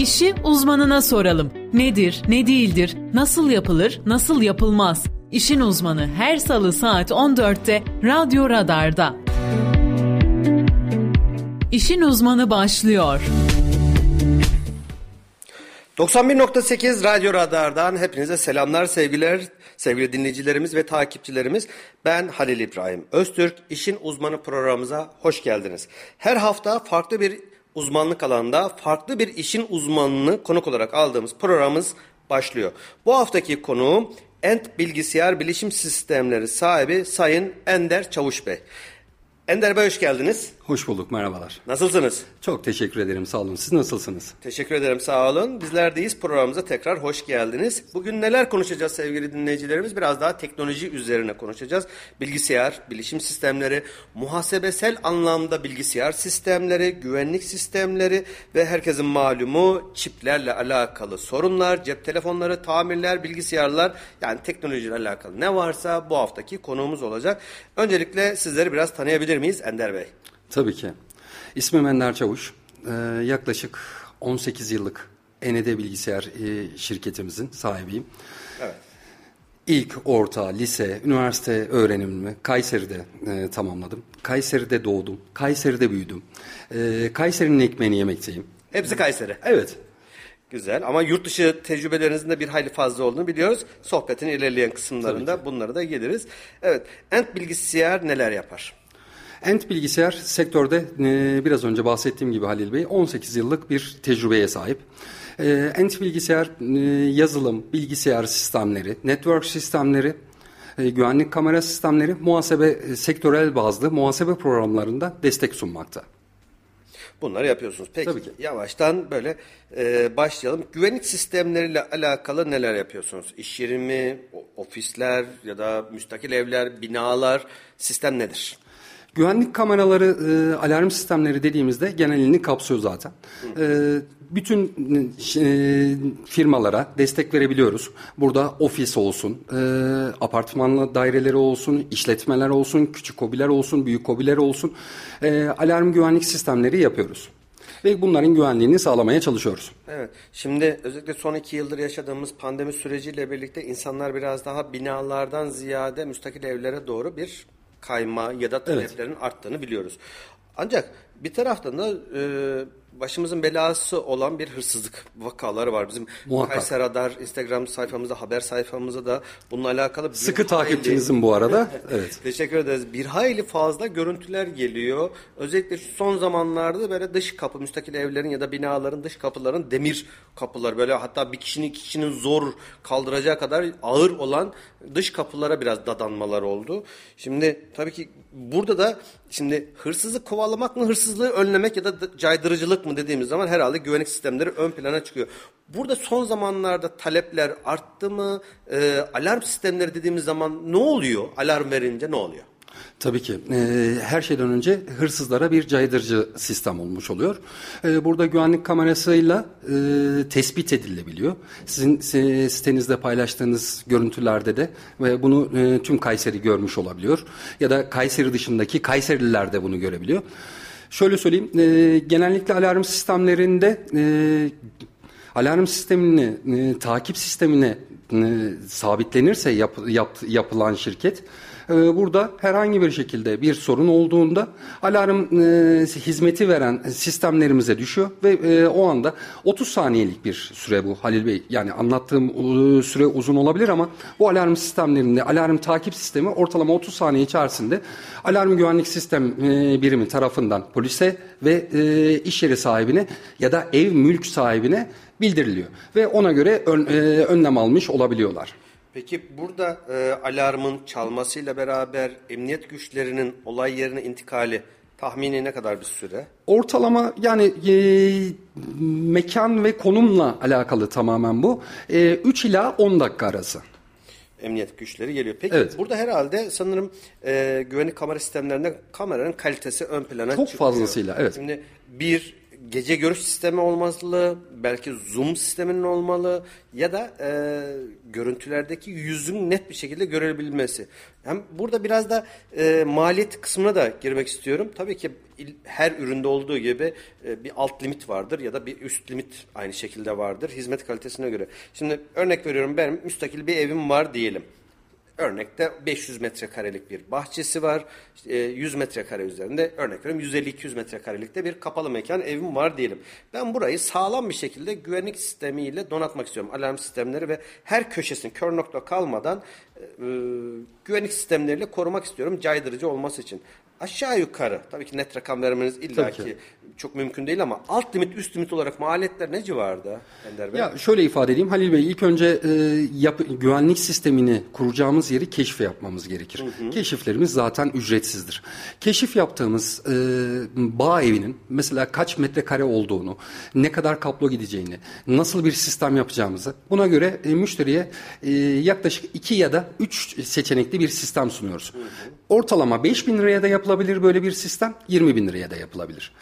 İşi uzmanına soralım. Nedir, ne değildir, nasıl yapılır, nasıl yapılmaz? İşin uzmanı her salı saat 14'te Radyo Radar'da. İşin uzmanı başlıyor. 91.8 Radyo Radar'dan hepinize selamlar, sevgiler, sevgili dinleyicilerimiz ve takipçilerimiz. Ben Halil İbrahim Öztürk. İşin Uzmanı programımıza hoş geldiniz. Her hafta farklı bir uzmanlık alanında farklı bir işin uzmanını konuk olarak aldığımız programımız başlıyor. Bu haftaki konuğum Ent Bilgisayar Bilişim Sistemleri sahibi Sayın Ender Çavuş Bey. Ender Bey hoş geldiniz. Hoş bulduk, merhabalar. Nasılsınız? Çok teşekkür ederim, sağ olun. Siz nasılsınız? Teşekkür ederim, sağ olun. Bizler deyiz, programımıza tekrar hoş geldiniz. Bugün neler konuşacağız sevgili dinleyicilerimiz? Biraz daha teknoloji üzerine konuşacağız. Bilgisayar, bilişim sistemleri, muhasebesel anlamda bilgisayar sistemleri, güvenlik sistemleri ve herkesin malumu çiplerle alakalı sorunlar, cep telefonları, tamirler, bilgisayarlar yani teknolojiyle alakalı ne varsa bu haftaki konuğumuz olacak. Öncelikle sizleri biraz tanıyabilir miyiz Ender Bey? Tabii ki. İsmim Ender Çavuş. Ee, yaklaşık 18 yıllık ENED Bilgisayar e, şirketimizin sahibiyim. Evet. İlk, orta, lise, üniversite öğrenimimi Kayseri'de e, tamamladım. Kayseri'de doğdum. Kayseri'de büyüdüm. E, Kayseri'nin ekmeğini yemekteyim. Hepsi Kayseri. Evet. Güzel ama yurt dışı tecrübelerinizin de bir hayli fazla olduğunu biliyoruz. Sohbetin ilerleyen kısımlarında bunları da geliriz. Evet, Ent Bilgisayar neler yapar? Ent Bilgisayar sektörde e, biraz önce bahsettiğim gibi Halil Bey 18 yıllık bir tecrübeye sahip. E, Ent Bilgisayar e, yazılım, bilgisayar sistemleri, network sistemleri, e, güvenlik kamera sistemleri, muhasebe e, sektörel bazlı muhasebe programlarında destek sunmakta. Bunları yapıyorsunuz. Peki Tabii ki. yavaştan böyle e, başlayalım. Güvenlik sistemleriyle alakalı neler yapıyorsunuz? İş yeri mi, ofisler ya da müstakil evler, binalar, sistem nedir? Güvenlik kameraları, e, alarm sistemleri dediğimizde genelini kapsıyor zaten. E, bütün e, firmalara destek verebiliyoruz. Burada ofis olsun, e, apartmanlı daireleri olsun, işletmeler olsun, küçük kobiler olsun, büyük kobiler olsun. E, alarm güvenlik sistemleri yapıyoruz ve bunların güvenliğini sağlamaya çalışıyoruz. Evet. Şimdi özellikle son iki yıldır yaşadığımız pandemi süreciyle birlikte insanlar biraz daha binalardan ziyade müstakil evlere doğru bir kayma ya da taleplerin evet. arttığını biliyoruz. Ancak bir taraftan da e, başımızın belası olan bir hırsızlık vakaları var. Bizim Muhakkak. Kayser Radar Instagram sayfamızda, haber sayfamızda da bununla alakalı... Sıkı takipçinizin bu arada. evet. Teşekkür ederiz. Bir hayli fazla görüntüler geliyor. Özellikle şu son zamanlarda böyle dış kapı, müstakil evlerin ya da binaların dış kapıların demir kapılar böyle hatta bir kişinin iki kişinin zor kaldıracağı kadar ağır olan dış kapılara biraz dadanmalar oldu. Şimdi tabii ki burada da şimdi hırsızlık kovalamak mı, hırsızlığı önlemek ya da caydırıcılık mı dediğimiz zaman herhalde güvenlik sistemleri ön plana çıkıyor. Burada son zamanlarda talepler arttı mı? E, alarm sistemleri dediğimiz zaman ne oluyor? Alarm verince ne oluyor? Tabii ki. E, her şeyden önce hırsızlara bir caydırıcı sistem olmuş oluyor. E, burada güvenlik kamerasıyla e, tespit edilebiliyor. Sizin e, sitenizde paylaştığınız görüntülerde de ve bunu e, tüm Kayseri görmüş olabiliyor. Ya da Kayseri dışındaki Kayserililer de bunu görebiliyor. Şöyle söyleyeyim, e, genellikle alarm sistemlerinde e, alarm sistemini, e, takip sistemine e, sabitlenirse yap, yap, yapılan şirket burada herhangi bir şekilde bir sorun olduğunda alarm e, hizmeti veren sistemlerimize düşüyor ve e, o anda 30 saniyelik bir süre bu Halil Bey. Yani anlattığım e, süre uzun olabilir ama bu alarm sistemlerinde alarm takip sistemi ortalama 30 saniye içerisinde alarm güvenlik sistem birimi tarafından polise ve iş yeri sahibine ya da ev mülk sahibine bildiriliyor ve ona göre ön, e, önlem almış olabiliyorlar. Peki burada e, alarmın çalmasıyla beraber emniyet güçlerinin olay yerine intikali tahmini ne kadar bir süre? Ortalama yani e, mekan ve konumla alakalı tamamen bu. E, 3 ila 10 dakika arası emniyet güçleri geliyor. Peki evet. burada herhalde sanırım e, güvenlik kamera sistemlerinde kameranın kalitesi ön plana Çok çıkıyor. fazlasıyla evet. Şimdi bir gece görüş sistemi olmalı, belki zoom sisteminin olmalı ya da e, görüntülerdeki yüzün net bir şekilde görebilmesi. Hem burada biraz da e, maliyet kısmına da girmek istiyorum. Tabii ki her üründe olduğu gibi e, bir alt limit vardır ya da bir üst limit aynı şekilde vardır hizmet kalitesine göre. Şimdi örnek veriyorum benim müstakil bir evim var diyelim. Örnekte 500 metrekarelik bir bahçesi var. 100 e, metrekare üzerinde örnek veriyorum 150-200 metrekarelikte bir kapalı mekan evim var diyelim. Ben burayı sağlam bir şekilde güvenlik sistemiyle donatmak istiyorum. Alarm sistemleri ve her köşesini kör nokta kalmadan e, güvenlik sistemleriyle korumak istiyorum caydırıcı olması için. Aşağı yukarı tabii ki net rakam vermeniz illaki çok mümkün değil ama alt limit üst limit olarak maliyetler ne civarda Ender Bey? Ya şöyle ifade edeyim Halil Bey ilk önce e, yap, güvenlik sistemini kuracağımız yeri keşif yapmamız gerekir. Hı hı. Keşiflerimiz zaten ücretsizdir. Keşif yaptığımız e, bağ evinin mesela kaç metrekare olduğunu, ne kadar kablo gideceğini, nasıl bir sistem yapacağımızı buna göre e, müşteriye e, yaklaşık iki ya da üç seçenekli bir sistem sunuyoruz. Hı hı. Ortalama 5 bin liraya da yapılabilir böyle bir sistem, 20 bin liraya da yapılabilir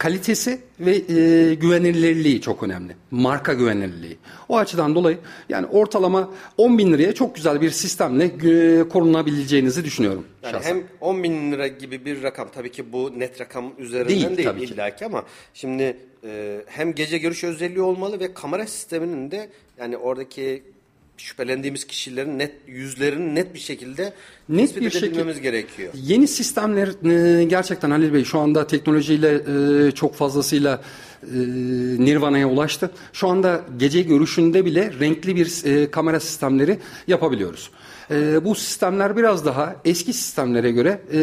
kalitesi ve e, güvenilirliği çok önemli. Marka güvenilirliği. O açıdan dolayı yani ortalama 10 bin liraya çok güzel bir sistemle e, korunabileceğinizi düşünüyorum. Yani şahsen. hem 10 bin lira gibi bir rakam tabii ki bu net rakam üzerinden değil, değil illaki ama şimdi e, hem gece görüş özelliği olmalı ve kamera sisteminin de yani oradaki şüphelendiğimiz kişilerin net yüzlerini net bir şekilde net bir şekilde gerekiyor. Yeni sistemler e, gerçekten Halil Bey şu anda teknolojiyle e, çok fazlasıyla e, Nirvana'ya ulaştı. Şu anda gece görüşünde bile renkli bir kamera sistemleri yapabiliyoruz. E, bu sistemler biraz daha eski sistemlere göre e,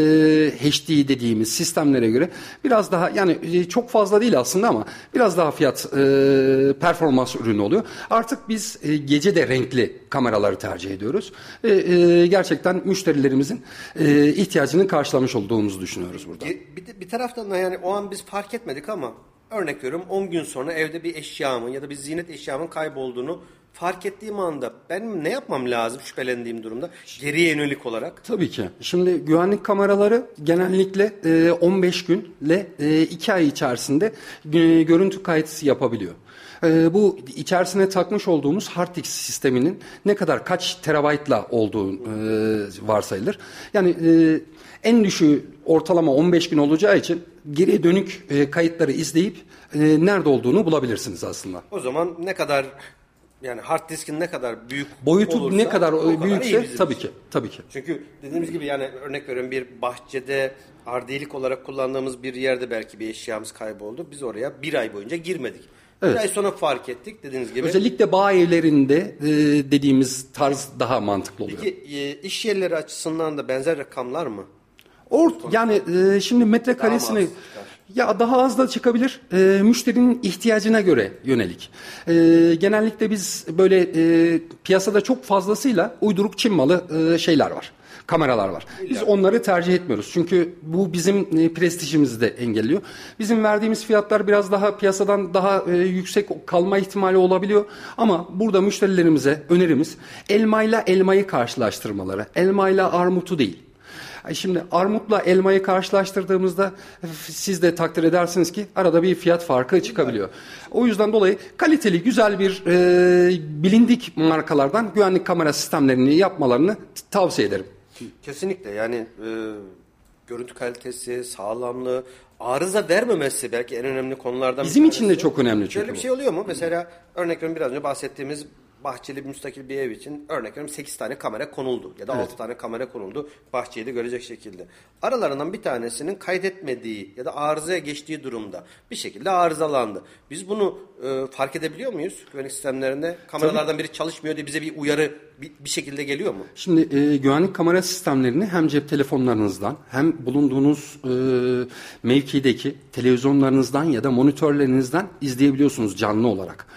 HD dediğimiz sistemlere göre biraz daha yani e, çok fazla değil aslında ama biraz daha fiyat e, performans ürünü oluyor. Artık biz e, gece de renkli kameraları tercih ediyoruz. E, e, gerçekten müşterilerimizin e, ihtiyacını karşılamış olduğumuzu düşünüyoruz burada. Bir, de, bir taraftan da yani o an biz fark etmedik ama örnek veriyorum 10 gün sonra evde bir eşyamın ya da bir ziynet eşyamın kaybolduğunu fark ettiğim anda ben ne yapmam lazım şüphelendiğim durumda geriye yönelik olarak? Tabii ki. Şimdi güvenlik kameraları genellikle 15 e, günle 2 e, ay içerisinde e, görüntü kayıt yapabiliyor. bu içerisine takmış olduğumuz hard disk sisteminin ne kadar kaç terabaytla olduğu varsayılır. Yani en düşüğü ortalama 15 gün olacağı için geriye dönük kayıtları izleyip nerede olduğunu bulabilirsiniz aslında. O zaman ne kadar yani hard diskin ne kadar büyük boyutu olursa, ne kadar büyükse tabii ki tabii ki. Çünkü dediğimiz gibi yani örnek veriyorum bir bahçede ardiyelik olarak kullandığımız bir yerde belki bir eşyamız kayboldu. Biz oraya bir ay boyunca girmedik. Evet. Bir ay sonra fark ettik dediğiniz gibi. Özellikle bağ evlerinde e, dediğimiz tarz daha mantıklı oluyor. Peki e, iş yerleri açısından da benzer rakamlar mı? Or, yani e, şimdi metrekaresini ya daha az da çıkabilir. E, müşterinin ihtiyacına göre yönelik. E, genellikle biz böyle e, piyasada çok fazlasıyla uyduruk Çin malı e, şeyler var. Kameralar var. Biz onları tercih etmiyoruz. Çünkü bu bizim e, prestijimizi de engelliyor. Bizim verdiğimiz fiyatlar biraz daha piyasadan daha e, yüksek kalma ihtimali olabiliyor. Ama burada müşterilerimize önerimiz elmayla elmayı karşılaştırmaları. Elmayla armutu değil. Şimdi armutla elmayı karşılaştırdığımızda siz de takdir edersiniz ki arada bir fiyat farkı çıkabiliyor. O yüzden dolayı kaliteli güzel bir e, bilindik markalardan güvenlik kamera sistemlerini yapmalarını tavsiye ederim. Kesinlikle yani e, görüntü kalitesi, sağlamlığı, arıza vermemesi belki en önemli konulardan Bizim bir için de çok önemli çünkü Şöyle bir şey oluyor mu? Mesela örnek veriyorum biraz önce bahsettiğimiz bahçeli bir müstakil bir ev için örnek veriyorum 8 tane kamera konuldu ya da evet. 6 tane kamera konuldu bahçeyi de görecek şekilde. Aralarından bir tanesinin kaydetmediği ya da arızaya geçtiği durumda bir şekilde arızalandı. Biz bunu e, fark edebiliyor muyuz güvenlik sistemlerinde? Kameralardan Tabii. biri çalışmıyor diye bize bir uyarı bir, bir şekilde geliyor mu? Şimdi e, güvenlik kamera sistemlerini hem cep telefonlarınızdan hem bulunduğunuz e, mevkideki televizyonlarınızdan ya da monitörlerinizden izleyebiliyorsunuz canlı olarak.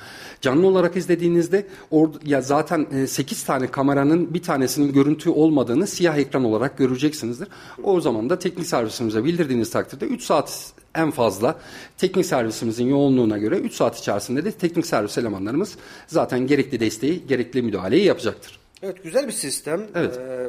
Canlı olarak izlediğinizde or, ya zaten 8 e, tane kameranın bir tanesinin görüntü olmadığını siyah ekran olarak göreceksinizdir. O zaman da teknik servisimize bildirdiğiniz takdirde 3 saat en fazla teknik servisimizin yoğunluğuna göre 3 saat içerisinde de teknik servis elemanlarımız zaten gerekli desteği, gerekli müdahaleyi yapacaktır. Evet güzel bir sistem. Evet. Ee,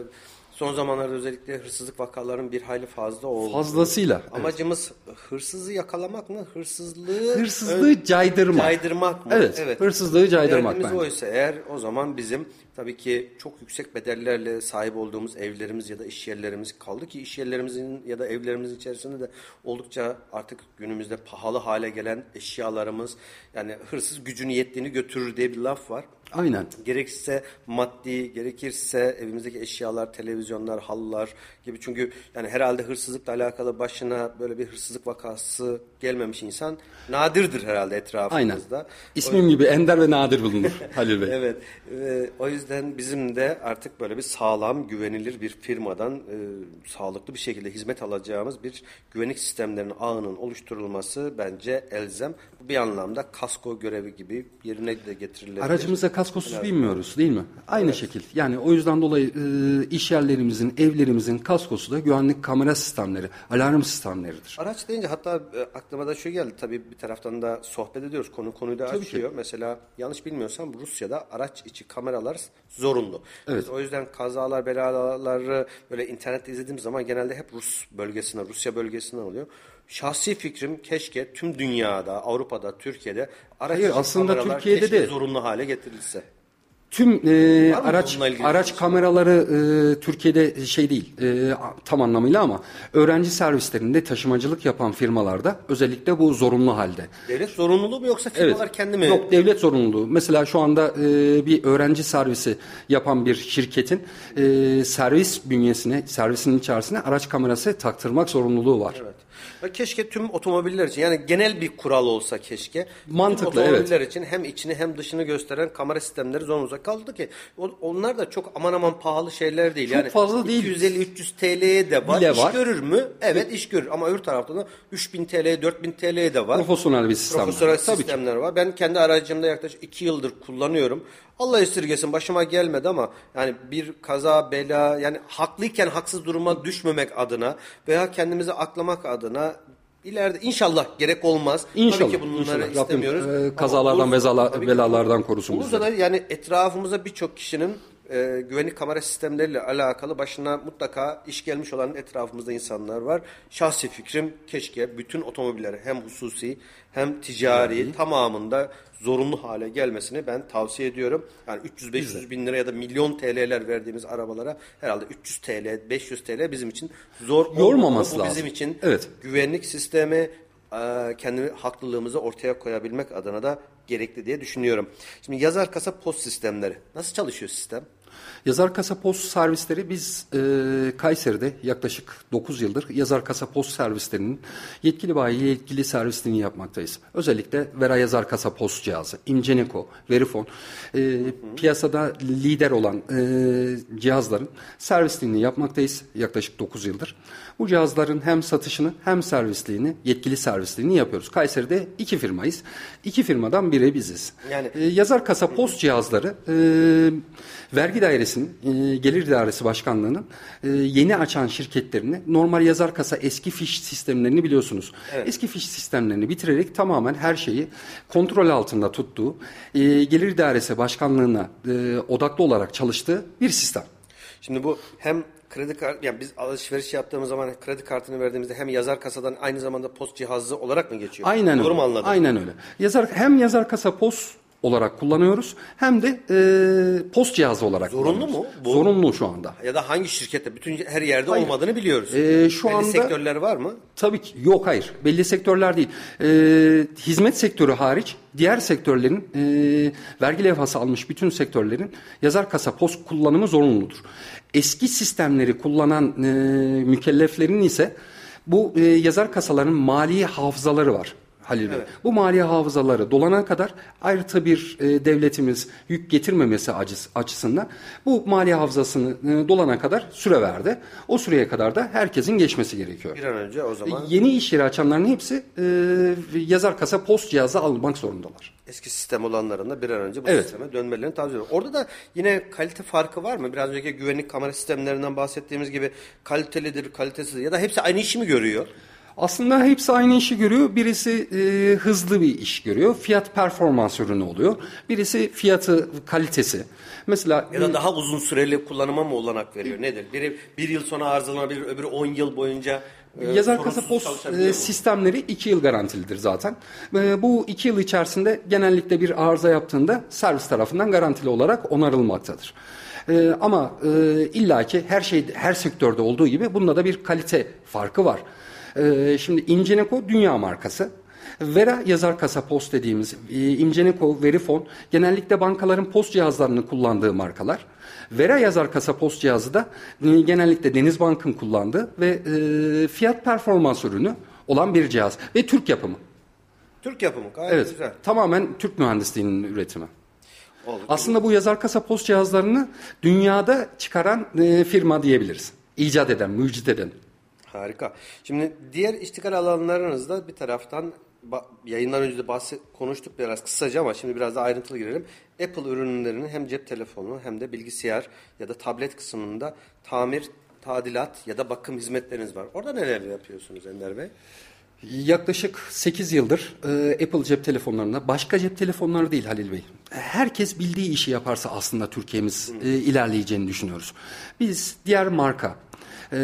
Son zamanlarda özellikle hırsızlık vakalarının bir hayli fazla oldu. Fazlasıyla. evet. Amacımız hırsızı yakalamak mı? Hırsızlığı Hırsızlığı caydırmak. caydırmak mı? Evet, hırsızlığı caydırmak Derdimiz bence. oysa eğer o zaman bizim tabii ki çok yüksek bedellerle sahip olduğumuz evlerimiz ya da iş yerlerimiz kaldı ki iş yerlerimizin ya da evlerimizin içerisinde de oldukça artık günümüzde pahalı hale gelen eşyalarımız yani hırsız gücünü yettiğini götürür diye bir laf var. Aynen. Gerekirse maddi, gerekirse evimizdeki eşyalar, televizyonlar, halılar gibi. Çünkü yani herhalde hırsızlıkla alakalı başına böyle bir hırsızlık vakası gelmemiş insan nadirdir herhalde Aynen. etrafımızda. İsmim gibi ender ve nadir bulunur Halil Bey. Evet. e, o yüzden bizim de artık böyle bir sağlam, güvenilir bir firmadan e, sağlıklı bir şekilde hizmet alacağımız bir güvenlik sistemlerinin ağının oluşturulması bence elzem. Bu bir anlamda kasko görevi gibi yerine de getirilebilir. Aracımıza kaskosuz binmiyoruz değil mi? Aynı şekil. Yani o yüzden dolayı e, iş yerlerimizin, evlerimizin kaskosu da güvenlik kamera sistemleri, alarm sistemleridir. Araç deyince hatta e, aklıma da şu geldi. Tabii bir taraftan da sohbet ediyoruz. Konu konuyu da Tabii açıyor. Mesela yanlış bilmiyorsam Rusya'da araç içi kameralar zorunlu. Evet. Biz o yüzden kazalar, belaları böyle internette izlediğim zaman genelde hep Rus bölgesinden, Rusya bölgesinden oluyor. Şahsi fikrim keşke tüm dünyada, Avrupa'da, Türkiye'de araç Hayır, aslında Türkiye'de de- zorunlu hale getirilse. Tüm e, araç ilgili araç şey? kameraları e, Türkiye'de şey değil e, tam anlamıyla ama öğrenci servislerinde taşımacılık yapan firmalarda özellikle bu zorunlu halde. Devlet zorunluluğu mu yoksa firmalar kendi mi? Yok devlet zorunluluğu. Mesela şu anda e, bir öğrenci servisi yapan bir şirketin e, servis bünyesine, servisinin içerisine araç kamerası taktırmak zorunluluğu var. Evet. Keşke tüm otomobiller için yani genel bir kural olsa keşke. Mantıklı, tüm otomobiller için hem içini hem dışını gösteren kamera sistemleri zorunlu olacak. Kaldı ki onlar da çok aman aman pahalı şeyler değil. Çok yani fazla değil. 250-300 TL'ye de var. Bile İş var. görür mü? Evet iş görür ama öbür taraftan da 3000 TL, 4000 TL'ye de var. Profesyonel bir sistem. Profesyonel sistemler var. Ben kendi aracımda yaklaşık 2 yıldır kullanıyorum. Allah esirgesin başıma gelmedi ama yani bir kaza, bela yani haklıyken haksız duruma düşmemek adına veya kendimizi aklamak adına ileride inşallah gerek olmaz. İnşallah. Tabii ki bunları inşallah. Rabbim, istemiyoruz. e, Ama kazalardan, olursa- bezala- belalardan korusun da yani etrafımıza birçok kişinin e, güvenlik kamera sistemleriyle alakalı başına mutlaka iş gelmiş olan etrafımızda insanlar var. Şahsi fikrim keşke bütün otomobiller hem hususi hem ticari tamamında zorunlu hale gelmesini ben tavsiye ediyorum. Yani 300-500 bin lira ya da milyon TL'ler verdiğimiz arabalara herhalde 300 TL, 500 TL bizim için zor Yormaması olmamalı. Bu lazım. bizim için Evet. güvenlik sistemi e, kendi haklılığımızı ortaya koyabilmek adına da gerekli diye düşünüyorum. Şimdi yazar kasa post sistemleri. Nasıl çalışıyor sistem? Yazar kasa post servisleri biz e, Kayseri'de yaklaşık 9 yıldır yazar kasa post servislerinin yetkili bayi yetkili servisliğini yapmaktayız. Özellikle Vera yazar kasa post cihazı, Ingeneko, Verifone e, piyasada lider olan e, cihazların servisliğini yapmaktayız yaklaşık 9 yıldır. Bu cihazların hem satışını hem servisliğini, yetkili servisliğini yapıyoruz. Kayseri'de iki firmayız. İki firmadan biri biziz. Yani- E, yazar kasa post cihazları e, vergi dairesinin, e, gelir dairesi başkanlığının e, yeni açan şirketlerine normal yazar kasa eski fiş sistemlerini biliyorsunuz. Eski fiş sistemlerini bitirerek tamamen her şeyi kontrol altında tuttuğu, e, gelir dairesi başkanlığına e, odaklı olarak çalıştığı bir sistem. Şimdi bu hem kredi kart yani biz alışveriş yaptığımız zaman kredi kartını verdiğimizde hem yazar kasadan aynı zamanda post cihazı olarak mı geçiyor? Aynen Doğru öyle. mu anladım? Aynen öyle. Yazar hem yazar kasa post olarak kullanıyoruz hem de e, post cihazı olarak Zorunlu mu bu? Zorunlu şu anda. Ya da hangi şirkette bütün her yerde Hayır. olmadığını biliyoruz. Ee, şu Belli anda- sektörler var mı? Tabii ki yok hayır belli sektörler değil. Ee, hizmet sektörü hariç diğer sektörlerin e, vergi levhası almış bütün sektörlerin yazar kasa post kullanımı zorunludur. Eski sistemleri kullanan e, mükelleflerin ise bu e, yazar kasaların mali hafızaları var. Halil Bey. Bu mali hafızaları dolana kadar ayrıca bir e, devletimiz yük getirmemesi acıs- açısından bu mali hafızasını e, dolana kadar süre verdi. O süreye kadar da herkesin geçmesi gerekiyor. Bir an önce o zaman Yeni iş yeri açanların hepsi e, yazar kasa post cihazı almak zorundalar. eski sistem olanların da bir an önce bu Evet. sisteme dönmelerini tavsiye ediyorum. Orada da yine kalite farkı var mı? Biraz önceki güvenlik kamera sistemlerinden bahsettiğimiz gibi kalitelidir, kalitesizdir ya da hepsi aynı işi mi görüyor? Aslında hepsi aynı işi görüyor. Birisi e, hızlı bir iş görüyor. Fiyat performans ürünü oluyor. Birisi fiyatı kalitesi. Mesela Ya da daha uzun süreli kullanıma mı olanak veriyor? Nedir? Biri bir yıl sonra arızalanabilir, öbürü 10 yıl boyunca e, Yazar kasa post e, sistemleri 2 yıl garantilidir zaten. E, bu 2 yıl içerisinde genellikle bir arıza yaptığında servis tarafından garantili olarak onarılmaktadır. Ama illaki her şey her sektörde olduğu gibi bunda da bir kalite farkı var. E, şimdi Ingeneco dünya markası. Vera yazar kasa post dediğimiz e, Verifone genellikle bankaların post cihazlarını kullandığı markalar. Vera yazar kasa post cihazı da e, genellikle Denizbank'ın kullandığı ve e, fiyat performans ürünü olan bir cihaz ve Türk yapımı. Türk yapımı gayet Evet, güzel. tamamen Türk mühendisliğinin üretimi. Oldu. Aslında bu yazar kasa post cihazlarını dünyada çıkaran e, firma diyebiliriz. İcat eden, mucit eden. Harika. Şimdi diğer iştikal alanlarınızda bir taraftan yayından önce de bahset, konuştuk biraz kısaca ama şimdi biraz daha ayrıntılı girelim. Apple ürünlerinin hem cep telefonu hem de bilgisayar ya da tablet kısmında tamir, tadilat ya da bakım hizmetleriniz var. Orada neler yapıyorsunuz Ender Bey? Yaklaşık 8 yıldır e, Apple cep telefonlarında, başka cep telefonları değil Halil Bey. Herkes bildiği işi yaparsa aslında Türkiye'miz e, ilerleyeceğini düşünüyoruz. Biz diğer marka, e,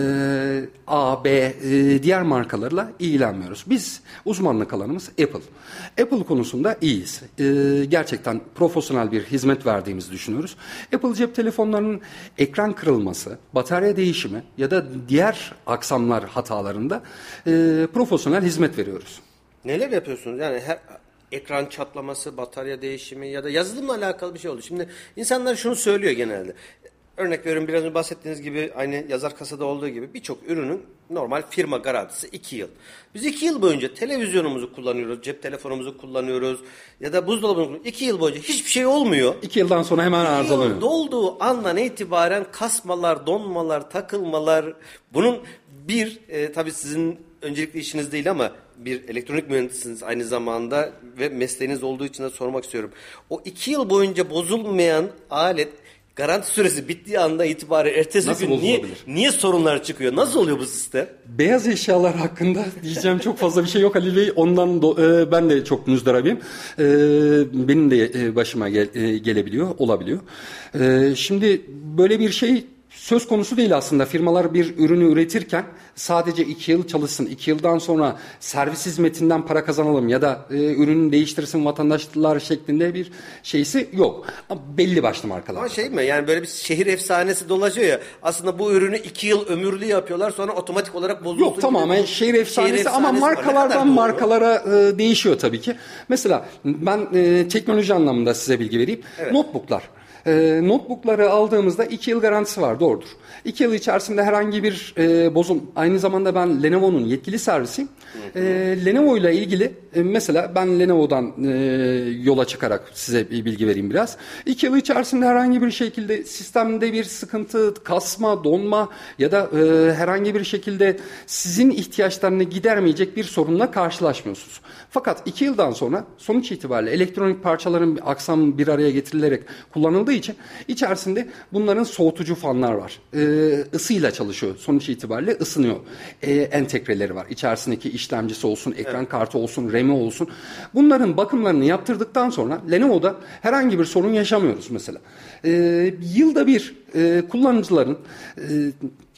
A, B, e, diğer markalarla ilgilenmiyoruz. Biz uzmanlık alanımız Apple. Apple konusunda iyiyiz. E, gerçekten profesyonel bir hizmet verdiğimizi düşünüyoruz. Apple cep telefonlarının ekran kırılması, batarya değişimi ya da diğer aksamlar hatalarında e, profesyonel hizmet veriyoruz. Neler yapıyorsunuz? Yani her ekran çatlaması, batarya değişimi ya da yazılımla alakalı bir şey oldu. Şimdi insanlar şunu söylüyor genelde. Örnek veriyorum biraz önce bahsettiğiniz gibi aynı yazar kasada olduğu gibi birçok ürünün normal firma garantisi 2 yıl. Biz 2 yıl boyunca televizyonumuzu kullanıyoruz, cep telefonumuzu kullanıyoruz ya da kullanıyoruz. 2 yıl boyunca hiçbir şey olmuyor. İki yıldan sonra hemen arızalanıyor. dolduğu andan itibaren kasmalar, donmalar, takılmalar bunun bir e, tabii sizin öncelikli işiniz değil ama bir elektronik mühendisiniz aynı zamanda ve mesleğiniz olduğu için de sormak istiyorum. O iki yıl boyunca bozulmayan alet garanti süresi bittiği anda itibaren ertesi Nasıl gün niye, niye sorunlar çıkıyor? Nasıl oluyor bu sistem? Beyaz eşyalar hakkında diyeceğim çok fazla bir şey yok Ali Bey. Ondan do- e, ben de çok müzdaribim. E, benim de e, başıma gel- e, gelebiliyor, olabiliyor. E, şimdi böyle bir şey söz konusu değil aslında. Firmalar bir ürünü üretirken sadece iki yıl çalışsın, iki yıldan sonra servis hizmetinden para kazanalım ya da e, ürünü değiştirsin vatandaşlar şeklinde bir şeysi yok. Ama belli başlı markalar. Ama şey mi yani böyle bir şehir efsanesi dolaşıyor ya aslında bu ürünü iki yıl ömürlü yapıyorlar sonra otomatik olarak bozulsun. Yok tamamen bir şehir efsanesi ama var. Ne kadar markalardan markalara e, değişiyor tabii ki. Mesela ben e, teknoloji anlamında size bilgi vereyim. Notebooklar. E, notebookları aldığımızda 2 yıl garantisi var doğrudur. 2 yıl içerisinde herhangi bir e, bozum aynı zamanda ben Lenovo'nun yetkili servisiyim. E, Lenovo ile ilgili e, mesela ben Lenovo'dan e, yola çıkarak size bir bilgi vereyim biraz. 2 yıl içerisinde herhangi bir şekilde sistemde bir sıkıntı, kasma, donma ya da e, herhangi bir şekilde sizin ihtiyaçlarını gidermeyecek bir sorunla karşılaşmıyorsunuz. Fakat 2 yıldan sonra sonuç itibariyle elektronik parçaların aksam bir araya getirilerek kullanıldığı için içerisinde bunların soğutucu fanlar var. E, ısıyla çalışıyor. Sonuç itibariyle ısınıyor. E, entegreleri var. İçerisindeki işlemcisi olsun, ekran kartı olsun, RAM'i olsun. Bunların bakımlarını yaptırdıktan sonra Lenovo'da herhangi bir sorun yaşamıyoruz mesela. E, yılda bir e, kullanıcıların e,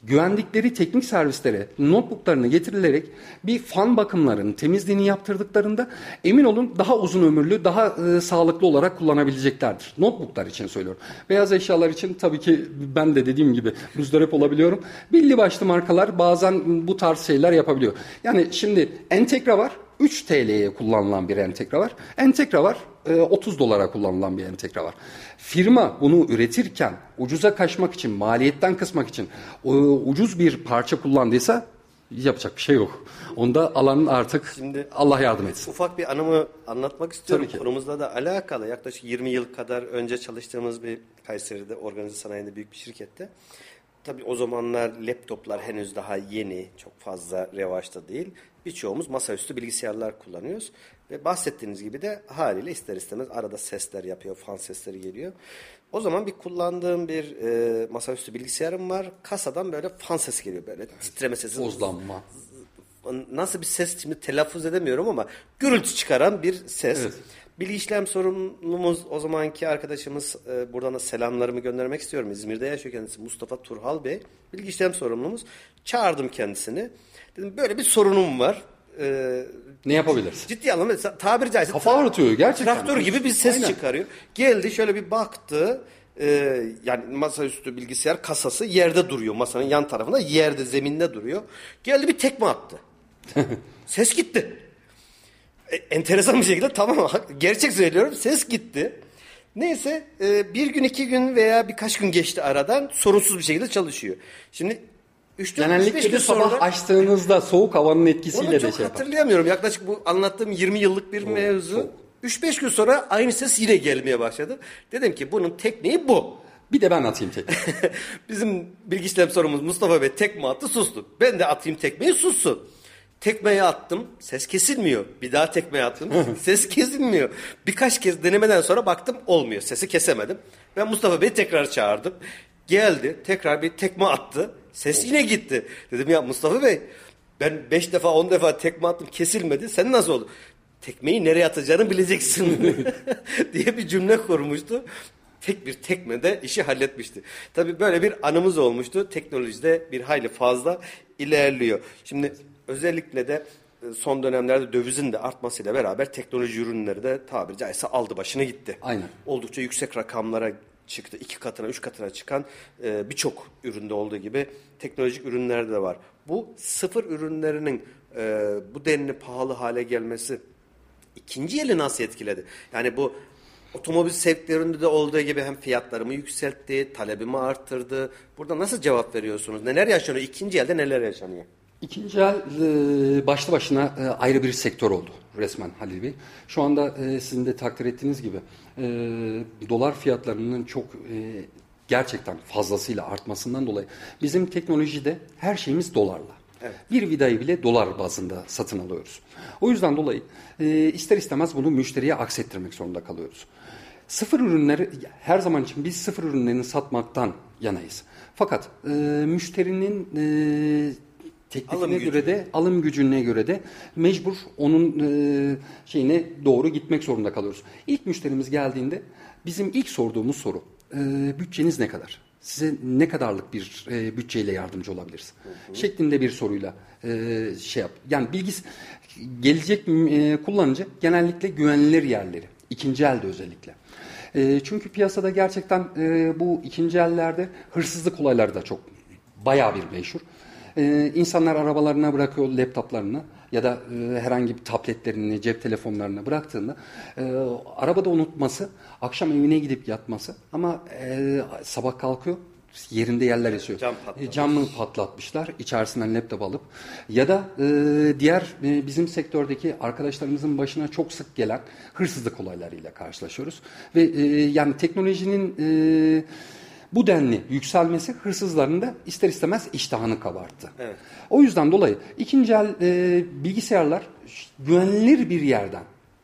güvendikleri teknik servislere notebooklarını getirilerek bir fan bakımlarının temizliğini yaptırdıklarında emin olun daha uzun ömürlü, daha e, sağlıklı olarak kullanabileceklerdir. Notebooklar için söylüyorum. Beyaz eşyalar için tabii ki ben de dediğim gibi müzdarip olabiliyorum. Belli başlı markalar bazen bu tarz şeyler yapabiliyor. Yani şimdi Entegra var. 3 TL'ye kullanılan bir entegra var. Entegra var. e, 30 dolara kullanılan bir entegra var. Firma bunu üretirken ucuza kaçmak için, maliyetten kısmak için e, ucuz bir parça kullandıysa yapacak bir şey yok. Onda alanın artık Şimdi- Allah yardım etsin. Ufak bir anımı anlatmak istiyorum. Tabii ki. Konumuzla da alakalı. Yaklaşık 20 yıl kadar önce çalıştığımız bir Kayseri'de organize sanayinde büyük bir şirkette. Tabii o zamanlar laptoplar henüz daha yeni, çok fazla revaçta değil. Birçoğumuz masaüstü bilgisayarlar kullanıyoruz. Ve bahsettiğiniz gibi de haliyle ister istemez arada sesler yapıyor, fan sesleri geliyor. O zaman bir kullandığım bir e, masaüstü bilgisayarım var. Kasadan böyle fan sesi geliyor böyle titreme sesi. Tozlanma. e, nasıl bir ses şimdi telaffuz edemiyorum ama gürültü çıkaran bir ses. Evet. Bilgi işlem sorumlumuz o zamanki arkadaşımız e, buradan da selamlarımı göndermek istiyorum. İzmir'de yaşıyor kendisi Mustafa Turhal Bey. Bilgi işlem sorumlumuz. Çağırdım kendisini. Dedim böyle bir sorunum var. E, Ne yapabiliriz? ciddi anlamda tabiri caizse Kafa ağrıtıyor gerçekten. traktör gibi bir ses Aynen. çıkarıyor. Geldi şöyle bir baktı. E, yani masaüstü bilgisayar kasası yerde duruyor. Masanın yan tarafında yerde zeminde duruyor. Geldi bir tekme attı. ses gitti. E, enteresan bir şekilde tamam gerçek söylüyorum ses gitti. Neyse e, bir gün iki gün veya birkaç gün geçti aradan sorunsuz bir şekilde çalışıyor. Şimdi 3 4 Genellikle gün de sabah sonra açtığınızda soğuk havanın etkisiyle onu de çok şey yapar. hatırlayamıyorum. Yaklaşık bu anlattığım 20 yıllık bir mevzu. 3-5 gün sonra aynı ses yine gelmeye başladı. Dedim ki bunun tekniği bu. Bir de ben atayım tek. Bizim bilgi işlem sorumuz Mustafa Bey tekme attı sustu. Ben de atayım tekmeyi sussun. Tekmeyi attım ses kesilmiyor. Bir daha tekmeyi attım ses kesilmiyor. Birkaç kez denemeden sonra baktım olmuyor. Sesi kesemedim. Ben Mustafa Bey'i tekrar çağırdım. Geldi tekrar bir tekme attı. Ses yine gitti. Dedim ya Mustafa Bey ben 5 defa 10 defa tekme attım kesilmedi. Sen nasıl oldu? Tekmeyi nereye atacağını bileceksin diye bir cümle kurmuştu tek bir tekmede işi halletmişti. Tabii böyle bir anımız olmuştu. Teknolojide bir hayli fazla ilerliyor. Şimdi özellikle de e, son dönemlerde dövizin de artmasıyla beraber teknoloji ürünleri de tabiri caizse aldı başını gitti. Aynen. Oldukça yüksek rakamlara çıktı. iki katına, üç katına çıkan e, birçok üründe olduğu gibi teknolojik ürünlerde de var. Bu sıfır ürünlerinin e, bu denli pahalı hale gelmesi ikinci eli nasıl etkiledi? Yani bu otomobil sektöründe de olduğu gibi hem fiyatlarımı yükseltti, talebimi arttırdı. Burada nasıl cevap veriyorsunuz? Neler yaşanıyor? İkinci elde neler yaşanıyor? İkinci el e, başlı başına e, ayrı bir sektör oldu resmen Halil Bey. Şu anda e, sizin de takdir ettiğiniz gibi dolar fiyatlarının çok gerçekten fazlasıyla artmasından dolayı bizim teknolojide her şeyimiz dolarla. Bir vidayı bile dolar bazında satın alıyoruz. O yüzden dolayı ister istemez bunu müşteriye aksettirmek zorunda kalıyoruz. Sıfır ürünleri her zaman için biz sıfır ürünlerini satmaktan yanayız. Fakat e, müşterinin e, teklifine Alım gücü. göre de alım gücüne göre de mecbur onun e, şeyine doğru gitmek zorunda kalıyoruz. İlk müşterimiz geldiğinde bizim ilk sorduğumuz soru e, bütçeniz ne kadar? Size ne kadarlık bir e, bütçeyle yardımcı olabiliriz? Şeklinde bir soruyla e, şey yap. Yani bilgis gelecek e, kullanıcı genellikle güvenilir yerleri. ikinci elde özellikle. E, çünkü piyasada gerçekten e, bu ikinci ellerde hırsızlık olayları da çok bayağı bir meşhur. Ee, insanlar arabalarına bırakıyor laptoplarını ya da e, herhangi bir tabletlerini, cep telefonlarını bıraktığında e, arabada unutması, akşam evine gidip yatması ama e, sabah kalkıyor yerinde yerler esiyor. Cam patlamış. E, camı patlatmışlar içerisinden laptop alıp ya da e, diğer e, bizim sektördeki arkadaşlarımızın başına çok sık gelen hırsızlık olaylarıyla karşılaşıyoruz. Ve e, yani teknolojinin e, bu denli yükselmesi hırsızların da ister istemez iştahını kabarttı. Evet. O yüzden dolayı ikinci el e, bilgisayarlar güvenilir bir yerden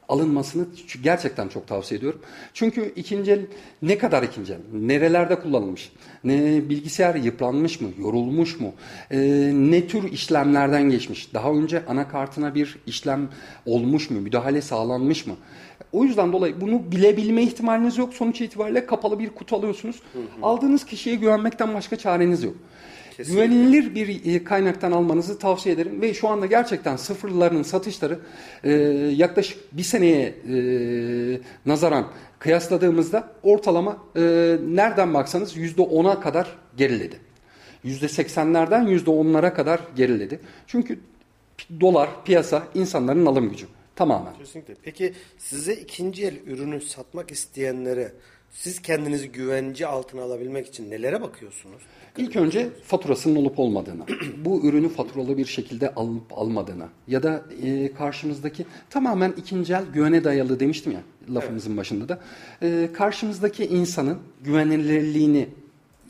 alınmasını gerçekten çok tavsiye ediyorum. Çünkü ikinci el ne kadar ikinci el? Nerelerde kullanılmış? Ne bilgisayar yıpranmış mı? Yorulmuş mu? E, ne tür işlemlerden geçmiş? Daha önce anakartına bir işlem olmuş mu? Müdahale sağlanmış mı? O yüzden dolayı bunu bilebilme ihtimaliniz yok. Sonuç itibariyle kapalı bir kutu alıyorsunuz. Aldığınız kişiye güvenmekten başka çareniz yok. Kesinlikle. Güvenilir bir e, kaynaktan almanızı tavsiye ederim ve şu anda gerçekten sıfırlarının satışları e, yaklaşık bir seneye e, nazaran kıyasladığımızda ortalama e, nereden baksanız yüzde ona kadar geriledi. Yüzde seksenlerden yüzde onlara kadar geriledi. Çünkü dolar, piyasa insanların alım gücü tamamen. Kesinlikle. Peki size ikinci el ürünü satmak isteyenlere siz kendinizi güvence altına alabilmek için nelere bakıyorsunuz? İlk önce faturasının olup olmadığına, bu ürünü faturalı bir şekilde alıp almadığına ya da e, karşımızdaki tamamen ikinci el güvene dayalı demiştim ya lafımızın başında da. E, karşımızdaki insanın güvenilirliğini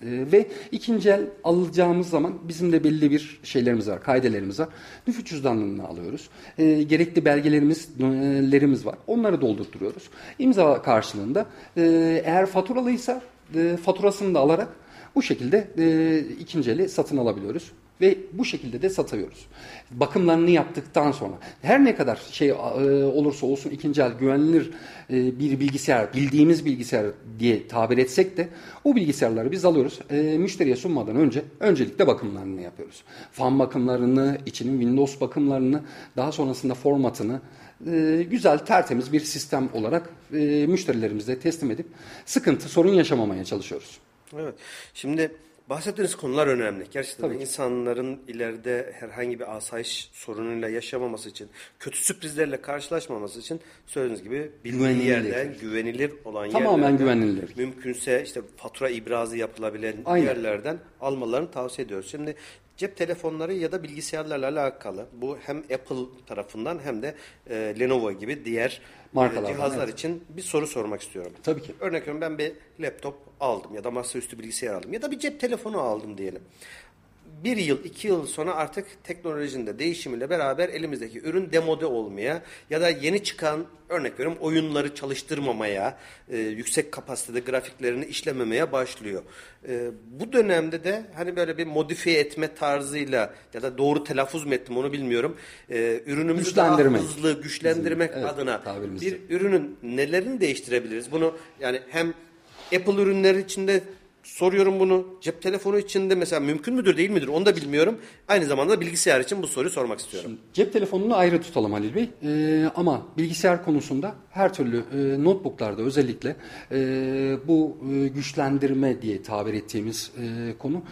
e, ve ikinci el alacağımız zaman bizim de belli bir şeylerimiz var, kaidelerimiz var. Nüfus cüzdanını alıyoruz. E, gerekli belgelerimiz, lerimiz var. Onları doldurtuyoruz. İmza karşılığında e, eğer faturalıysa e, faturasını da alarak bu şekilde e, ikinci eli satın alabiliyoruz. Ve bu şekilde de satıyoruz. Bakımlarını yaptıktan sonra her ne kadar şey e, olursa olsun ikinci el güvenilir e, bir bilgisayar, bildiğimiz bilgisayar diye tabir etsek de o bilgisayarları biz alıyoruz. E, müşteriye sunmadan önce öncelikle bakımlarını yapıyoruz. Fan bakımlarını, içinin Windows bakımlarını, daha sonrasında formatını, güzel tertemiz bir sistem olarak müşterilerimize teslim edip sıkıntı, sorun yaşamamaya çalışıyoruz. Evet. Şimdi Bahsettiğiniz konular önemli. Gerçekten Tabii insanların ileride herhangi bir asayiş sorunuyla yaşamaması için, kötü sürprizlerle karşılaşmaması için söylediğiniz gibi bildiği yerden güvenilir olan Tamamen yerlerden, güvenilir. mümkünse işte fatura ibrazı yapılabilen Aynen. yerlerden almalarını tavsiye ediyoruz. Şimdi cep telefonları ya da bilgisayarlarla alakalı bu hem Apple tarafından hem de e, Lenovo gibi diğer Markalar cihazlar evet. için bir soru sormak istiyorum. Tabii ki. Örnek veriyorum ben bir laptop aldım ya da masaüstü bilgisayar aldım ya da bir cep telefonu aldım diyelim bir yıl, iki yıl sonra artık teknolojinin de değişimiyle beraber elimizdeki ürün demode olmaya ya da yeni çıkan örnek veriyorum oyunları çalıştırmamaya, e, yüksek kapasitede grafiklerini işlememeye başlıyor. E, bu dönemde de hani böyle bir modifiye etme tarzıyla ya da doğru telaffuz mu ettim onu bilmiyorum. E, ürünümüzü daha hızlı güçlendirmek evet, adına bir ürünün nelerini değiştirebiliriz? Bunu yani hem Apple ürünleri içinde soruyorum bunu. Cep telefonu için de mesela mümkün müdür değil midir onu da bilmiyorum. Aynı zamanda bilgisayar için bu soruyu sormak istiyorum. Şimdi, cep telefonunu ayrı tutalım Halil Bey. Ee, ama bilgisayar konusunda her türlü e, notebooklarda özellikle e, bu e, güçlendirme diye tabir ettiğimiz e, konu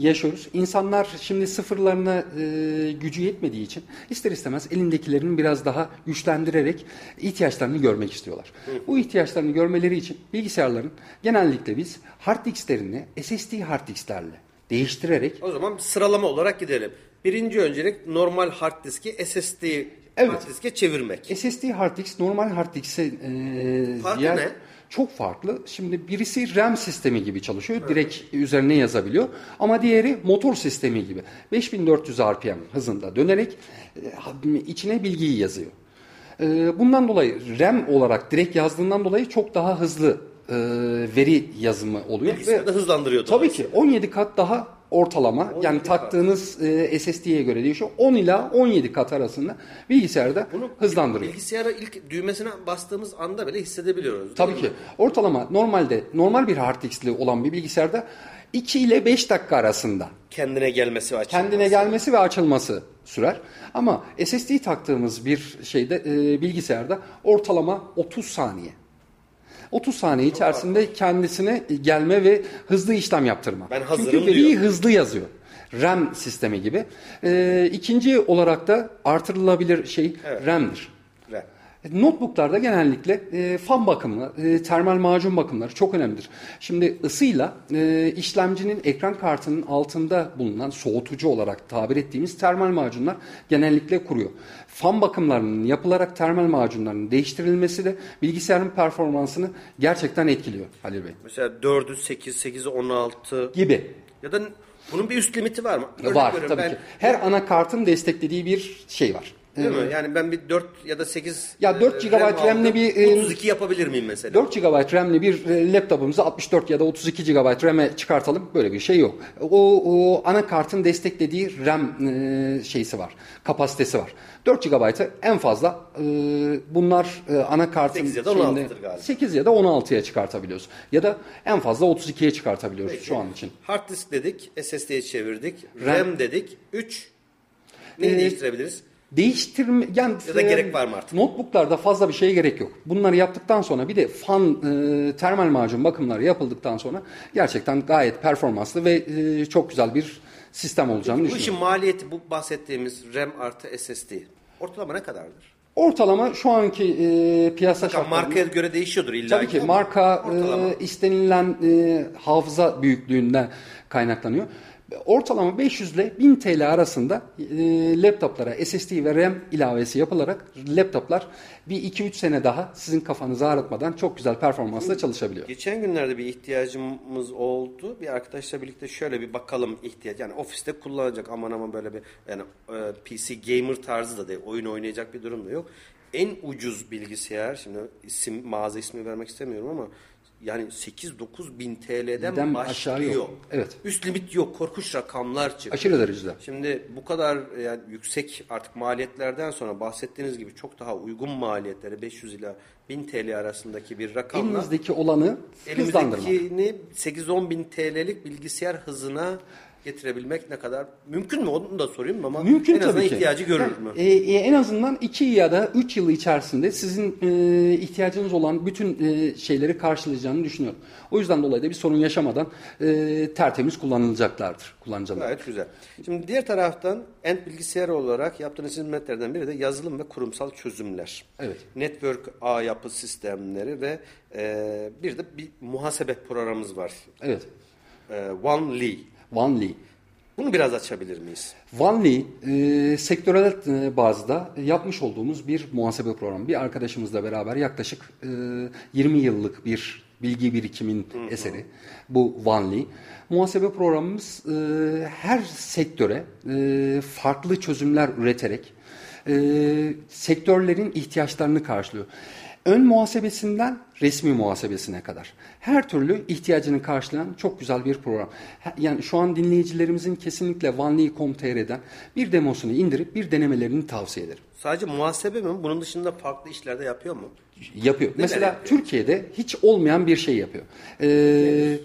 yaşıyoruz. İnsanlar şimdi sıfırlarına e, gücü yetmediği için ister istemez elindekilerini biraz daha güçlendirerek ihtiyaçlarını görmek istiyorlar. Hı. Bu ihtiyaçlarını görmeleri için bilgisayarların genellikle biz hard disklerini SSD hard disklerle değiştirerek o zaman sıralama olarak gidelim. Birinci öncelik normal hard diski SSD evet. hard diske çevirmek. SSD hard disk normal hard disk'e e, Farkı diğer, ne? Çok farklı. Şimdi birisi RAM sistemi gibi çalışıyor. Evet. Direkt üzerine yazabiliyor. Ama diğeri motor sistemi gibi. 5400 RPM hızında dönerek e, içine bilgiyi yazıyor. E, bundan dolayı RAM olarak direkt yazdığından dolayı çok daha hızlı e, veri yazımı oluyor. Bilgisayarda hızlandırıyor. Tabii ki 17 kat daha ortalama yani taktığınız e, SSD'ye göre değişiyor. 10 ila 17 kat arasında bilgisayarda Bunu hızlandırıyor. Bilgisayara ilk düğmesine bastığımız anda bile hissedebiliyoruz. Tabii ki. Mi? Ortalama normalde normal bir hard diskli olan bir bilgisayarda 2 ile 5 dakika arasında kendine gelmesi ve açılması. Kendine gelmesi ve açılması sürer. Ama SSD taktığımız bir şeyde e, bilgisayarda ortalama 30 saniye. 30 saniye içerisinde kendisine gelme ve hızlı işlem yaptırma. Ben hazırım Çünkü veriyi diyor. hızlı yazıyor. RAM sistemi gibi. Ee, ikinci olarak da artırılabilir şey evet. RAM'dir. RAM. Notebooklarda genellikle e, fan bakımı, e, termal macun bakımları çok önemlidir. Şimdi ısıyla e, işlemcinin ekran kartının altında bulunan soğutucu olarak tabir ettiğimiz termal macunlar genellikle kuruyor fan bakımlarının yapılarak termal macunlarının değiştirilmesi de bilgisayarın performansını gerçekten etkiliyor Halil Bey. Mesela 4'ü 8, 8'i 16 gibi. Ya da bunun bir üst limiti var mı? Örnek var tabii ben, ki. Her anakartın desteklediği bir şey var. Değil mi? Yani ben bir 4 ya da 8 ya 4 GB RAM RAM'li bir 32 yapabilir miyim mesela? 4 GB RAM'li bir e, laptopumuzu 64 ya da 32 GB RAM'e çıkartalım. Böyle bir şey yok. O, o anakartın desteklediği RAM e, şeysi var. Kapasitesi var. 4 GB'ı en fazla e, bunlar e, anakartın 8 ya da 16'dır galiba. 8 ya da 16'ya çıkartabiliyoruz. Ya da en fazla 32'ye çıkartabiliyoruz Peki. şu an için. Hard disk dedik, SSD'ye çevirdik, RAM, RAM dedik. 3 neyi ee, değiştirebiliriz? Değiştirme yani ya da gerek var mı artık? Notebook'larda fazla bir şeye gerek yok. Bunları yaptıktan sonra bir de fan e, termal macun bakımları yapıldıktan sonra gerçekten gayet performanslı ve e, çok güzel bir sistem olacağını Peki, düşünüyorum. Bu işin maliyeti bu bahsettiğimiz RAM artı SSD ortalama ne kadardır? Ortalama şu anki e, piyasa şartlarında... Markaya göre değişiyordur illa Tabii ki marka e, istenilen e, hafıza büyüklüğünden kaynaklanıyor. Ortalama 500 ile 1000 TL arasında e, laptoplara SSD ve RAM ilavesi yapılarak laptoplar bir 2-3 sene daha sizin kafanızı ağrıtmadan çok güzel performansla çalışabiliyor. Geçen günlerde bir ihtiyacımız oldu. Bir arkadaşla birlikte şöyle bir bakalım ihtiyaç. Yani ofiste kullanacak aman aman böyle bir yani e, PC gamer tarzı da değil. Oyun oynayacak bir durum da yok. En ucuz bilgisayar şimdi isim mağaza ismi vermek istemiyorum ama yani 8-9 bin TL'den Birden başlıyor. yok. Evet. Üst limit yok. Korkunç rakamlar çıktı. Aşırı derecede. Şimdi bu kadar yani yüksek artık maliyetlerden sonra bahsettiğiniz gibi çok daha uygun maliyetleri 500 ila 1000 TL arasındaki bir rakamla Elinizdeki olanı hızlandırmak. elimizdekini 8-10 bin TL'lik bilgisayar hızına getirebilmek ne kadar mümkün mü? Onu da sorayım ama Mümkün en azından tabii ki. ihtiyacı görür Yani, mü? e, e, en azından 2 ya da 3 yıl içerisinde sizin e, ihtiyacınız olan bütün e, şeyleri karşılayacağını düşünüyorum. O yüzden dolayı da bir sorun yaşamadan e, tertemiz kullanılacaklardır. Kullanıcılar. Gayet güzel. Şimdi diğer taraftan End bilgisayar olarak yaptığınız hizmetlerden biri de yazılım ve kurumsal çözümler. Evet. Network ağ yapı sistemleri ve e, bir de bir muhasebe programımız var. Evet. E, OneLee. OneLee. Bunu biraz açabilir miyiz? OneLee e, sektörel e, bazda yapmış olduğumuz bir muhasebe programı. Bir arkadaşımızla beraber yaklaşık e, 20 yıllık bir bilgi birikimin eseri bu OneLee. Muhasebe programımız e, her sektöre e, farklı çözümler üreterek e, sektörlerin ihtiyaçlarını karşılıyor. Ön muhasebesinden resmi muhasebesine kadar. Her türlü ihtiyacını karşılayan çok güzel bir program. Yani şu an dinleyicilerimizin kesinlikle OneLee.com.tr'den bir demosunu indirip bir denemelerini tavsiye ederim. Sadece muhasebe mi? Bunun dışında farklı işlerde yapıyor mu? Yapıyor. Mesela yapıyor? Türkiye'de hiç olmayan bir şey yapıyor. Ee,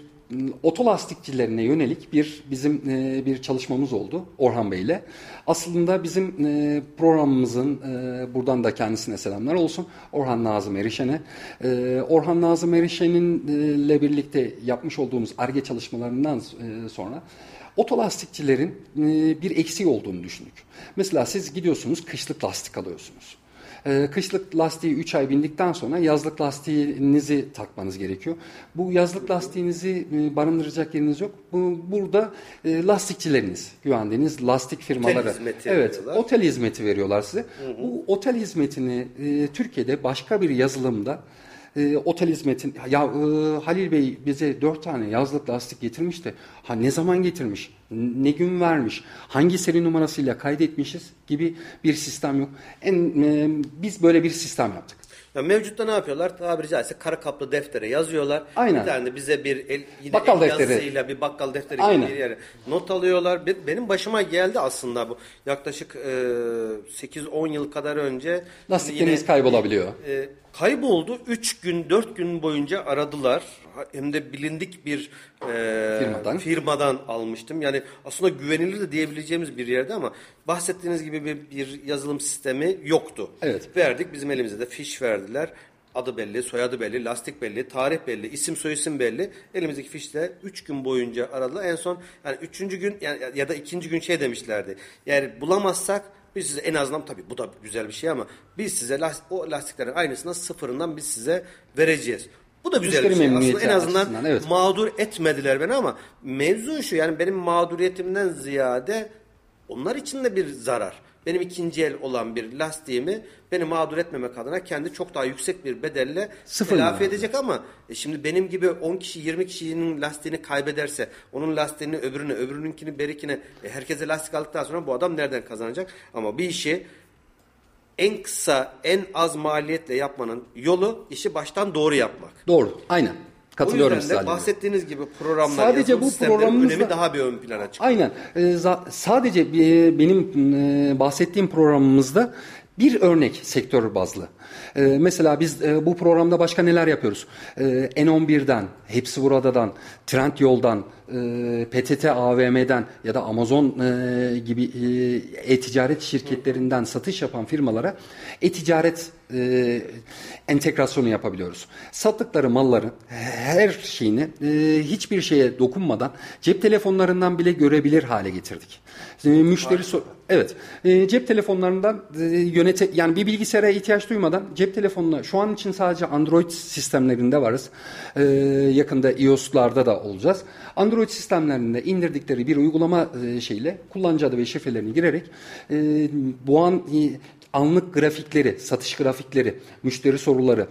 otolastikçilerine yönelik bir bizim e, bir çalışmamız oldu Orhan Bey ile. Aslında bizim e, programımızın e, buradan da kendisine selamlar olsun. Orhan Nazım Erişen'e. E, Orhan Nazım Erişen'in e, ile birlikte yapmış olduğumuz ARGE çalışmalarından e, sonra otolastikçilerin e, bir eksiği olduğunu düşündük. Mesela siz gidiyorsunuz kışlık lastik alıyorsunuz. Ee, kışlık lastiği 3 ay bindikten sonra yazlık lastiğinizi takmanız gerekiyor. Bu yazlık lastiğinizi e, barındıracak yeriniz yok. Bu, burada e, lastikçileriniz, güvendiğiniz lastik firmaları. hizmeti evet, veriyorlar. otel hizmeti veriyorlar size. Bu otel hizmetini e, Türkiye'de başka bir yazılımda e, otel hizmetin ya e, Halil Bey bize dört tane yazlık lastik getirmişti. Ha ne zaman getirmiş? Ne gün vermiş? Hangi seri numarasıyla kaydetmişiz gibi bir sistem yok. En e, biz böyle bir sistem yaptık. Ya mevcutta ne yapıyorlar? Tabiri caizse kara kaplı deftere yazıyorlar. Aynen. Bir tane de bize bir el, yine Bakkal el defteri. yazısıyla bir bakkal defteri Aynen. bir yere not alıyorlar. Be- Benim başıma geldi aslında bu. Yaklaşık e, 8-10 yıl kadar önce. Lastikleriniz yine- kaybolabiliyor. E, kayboldu. 3 gün 4 gün boyunca aradılar. Hem de bilindik bir e, Firmadan. firmadan almıştım. Yani aslında güvenilir de diyebileceğimiz bir yerde ama bahsettiğiniz gibi bir, bir yazılım sistemi yoktu. Evet. Verdik bizim elimize de fiş verdiler. Adı belli, soyadı belli, lastik belli, tarih belli, isim soyisim belli. Elimizdeki fişle 3 gün boyunca aradılar. En son yani 3. gün yani ya da 2. gün şey demişlerdi. Yani bulamazsak biz size en azından tabii bu da güzel bir şey ama biz size las- o lastiklerin aynısından sıfırından biz size vereceğiz. Bu da güzel bir Müşteri şey. Aslında en azından evet. mağdur etmediler beni ama mevzu şu yani benim mağduriyetimden ziyade onlar için de bir zarar. Benim ikinci el olan bir lastiğimi beni mağdur etmemek adına kendi çok daha yüksek bir bedelle Sıfır telafi edecek ama e şimdi benim gibi 10 kişi 20 kişinin lastiğini kaybederse onun lastiğini öbürüne öbürününkini berikine e, herkese lastik aldıktan sonra bu adam nereden kazanacak? Ama bir işi en kısa en az maliyetle yapmanın yolu işi baştan doğru yapmak. Doğru. Aynen. Katılıyorum o yüzden de bahsettiğiniz gibi programlar, Sadece bu programımızda- önemi daha bir ön plana çıkıyor. Aynen. Ee, sadece e, benim e, bahsettiğim programımızda bir örnek sektör bazlı. Ee, mesela biz e, bu programda başka neler yapıyoruz? Ee, N11'den, Hepsi Burada'dan, Trendyol'dan, e, PTT AVM'den ya da Amazon e, gibi e, e-ticaret şirketlerinden satış yapan firmalara e-ticaret e, entegrasyonu yapabiliyoruz. Sattıkları malların her şeyini e, hiçbir şeye dokunmadan cep telefonlarından bile görebilir hale getirdik. E, müşteri so- evet e, cep telefonlarından e, yönete yani bir bilgisayara ihtiyaç duymadan cep telefonuna şu an için sadece Android sistemlerinde varız. E, yakında iOS'larda da olacağız. Android sistemlerinde indirdikleri bir uygulama e, şeyle kullanıcı adı ve şifrelerini girerek e, bu an anlık grafikleri, satış grafikleri, müşteri soruları,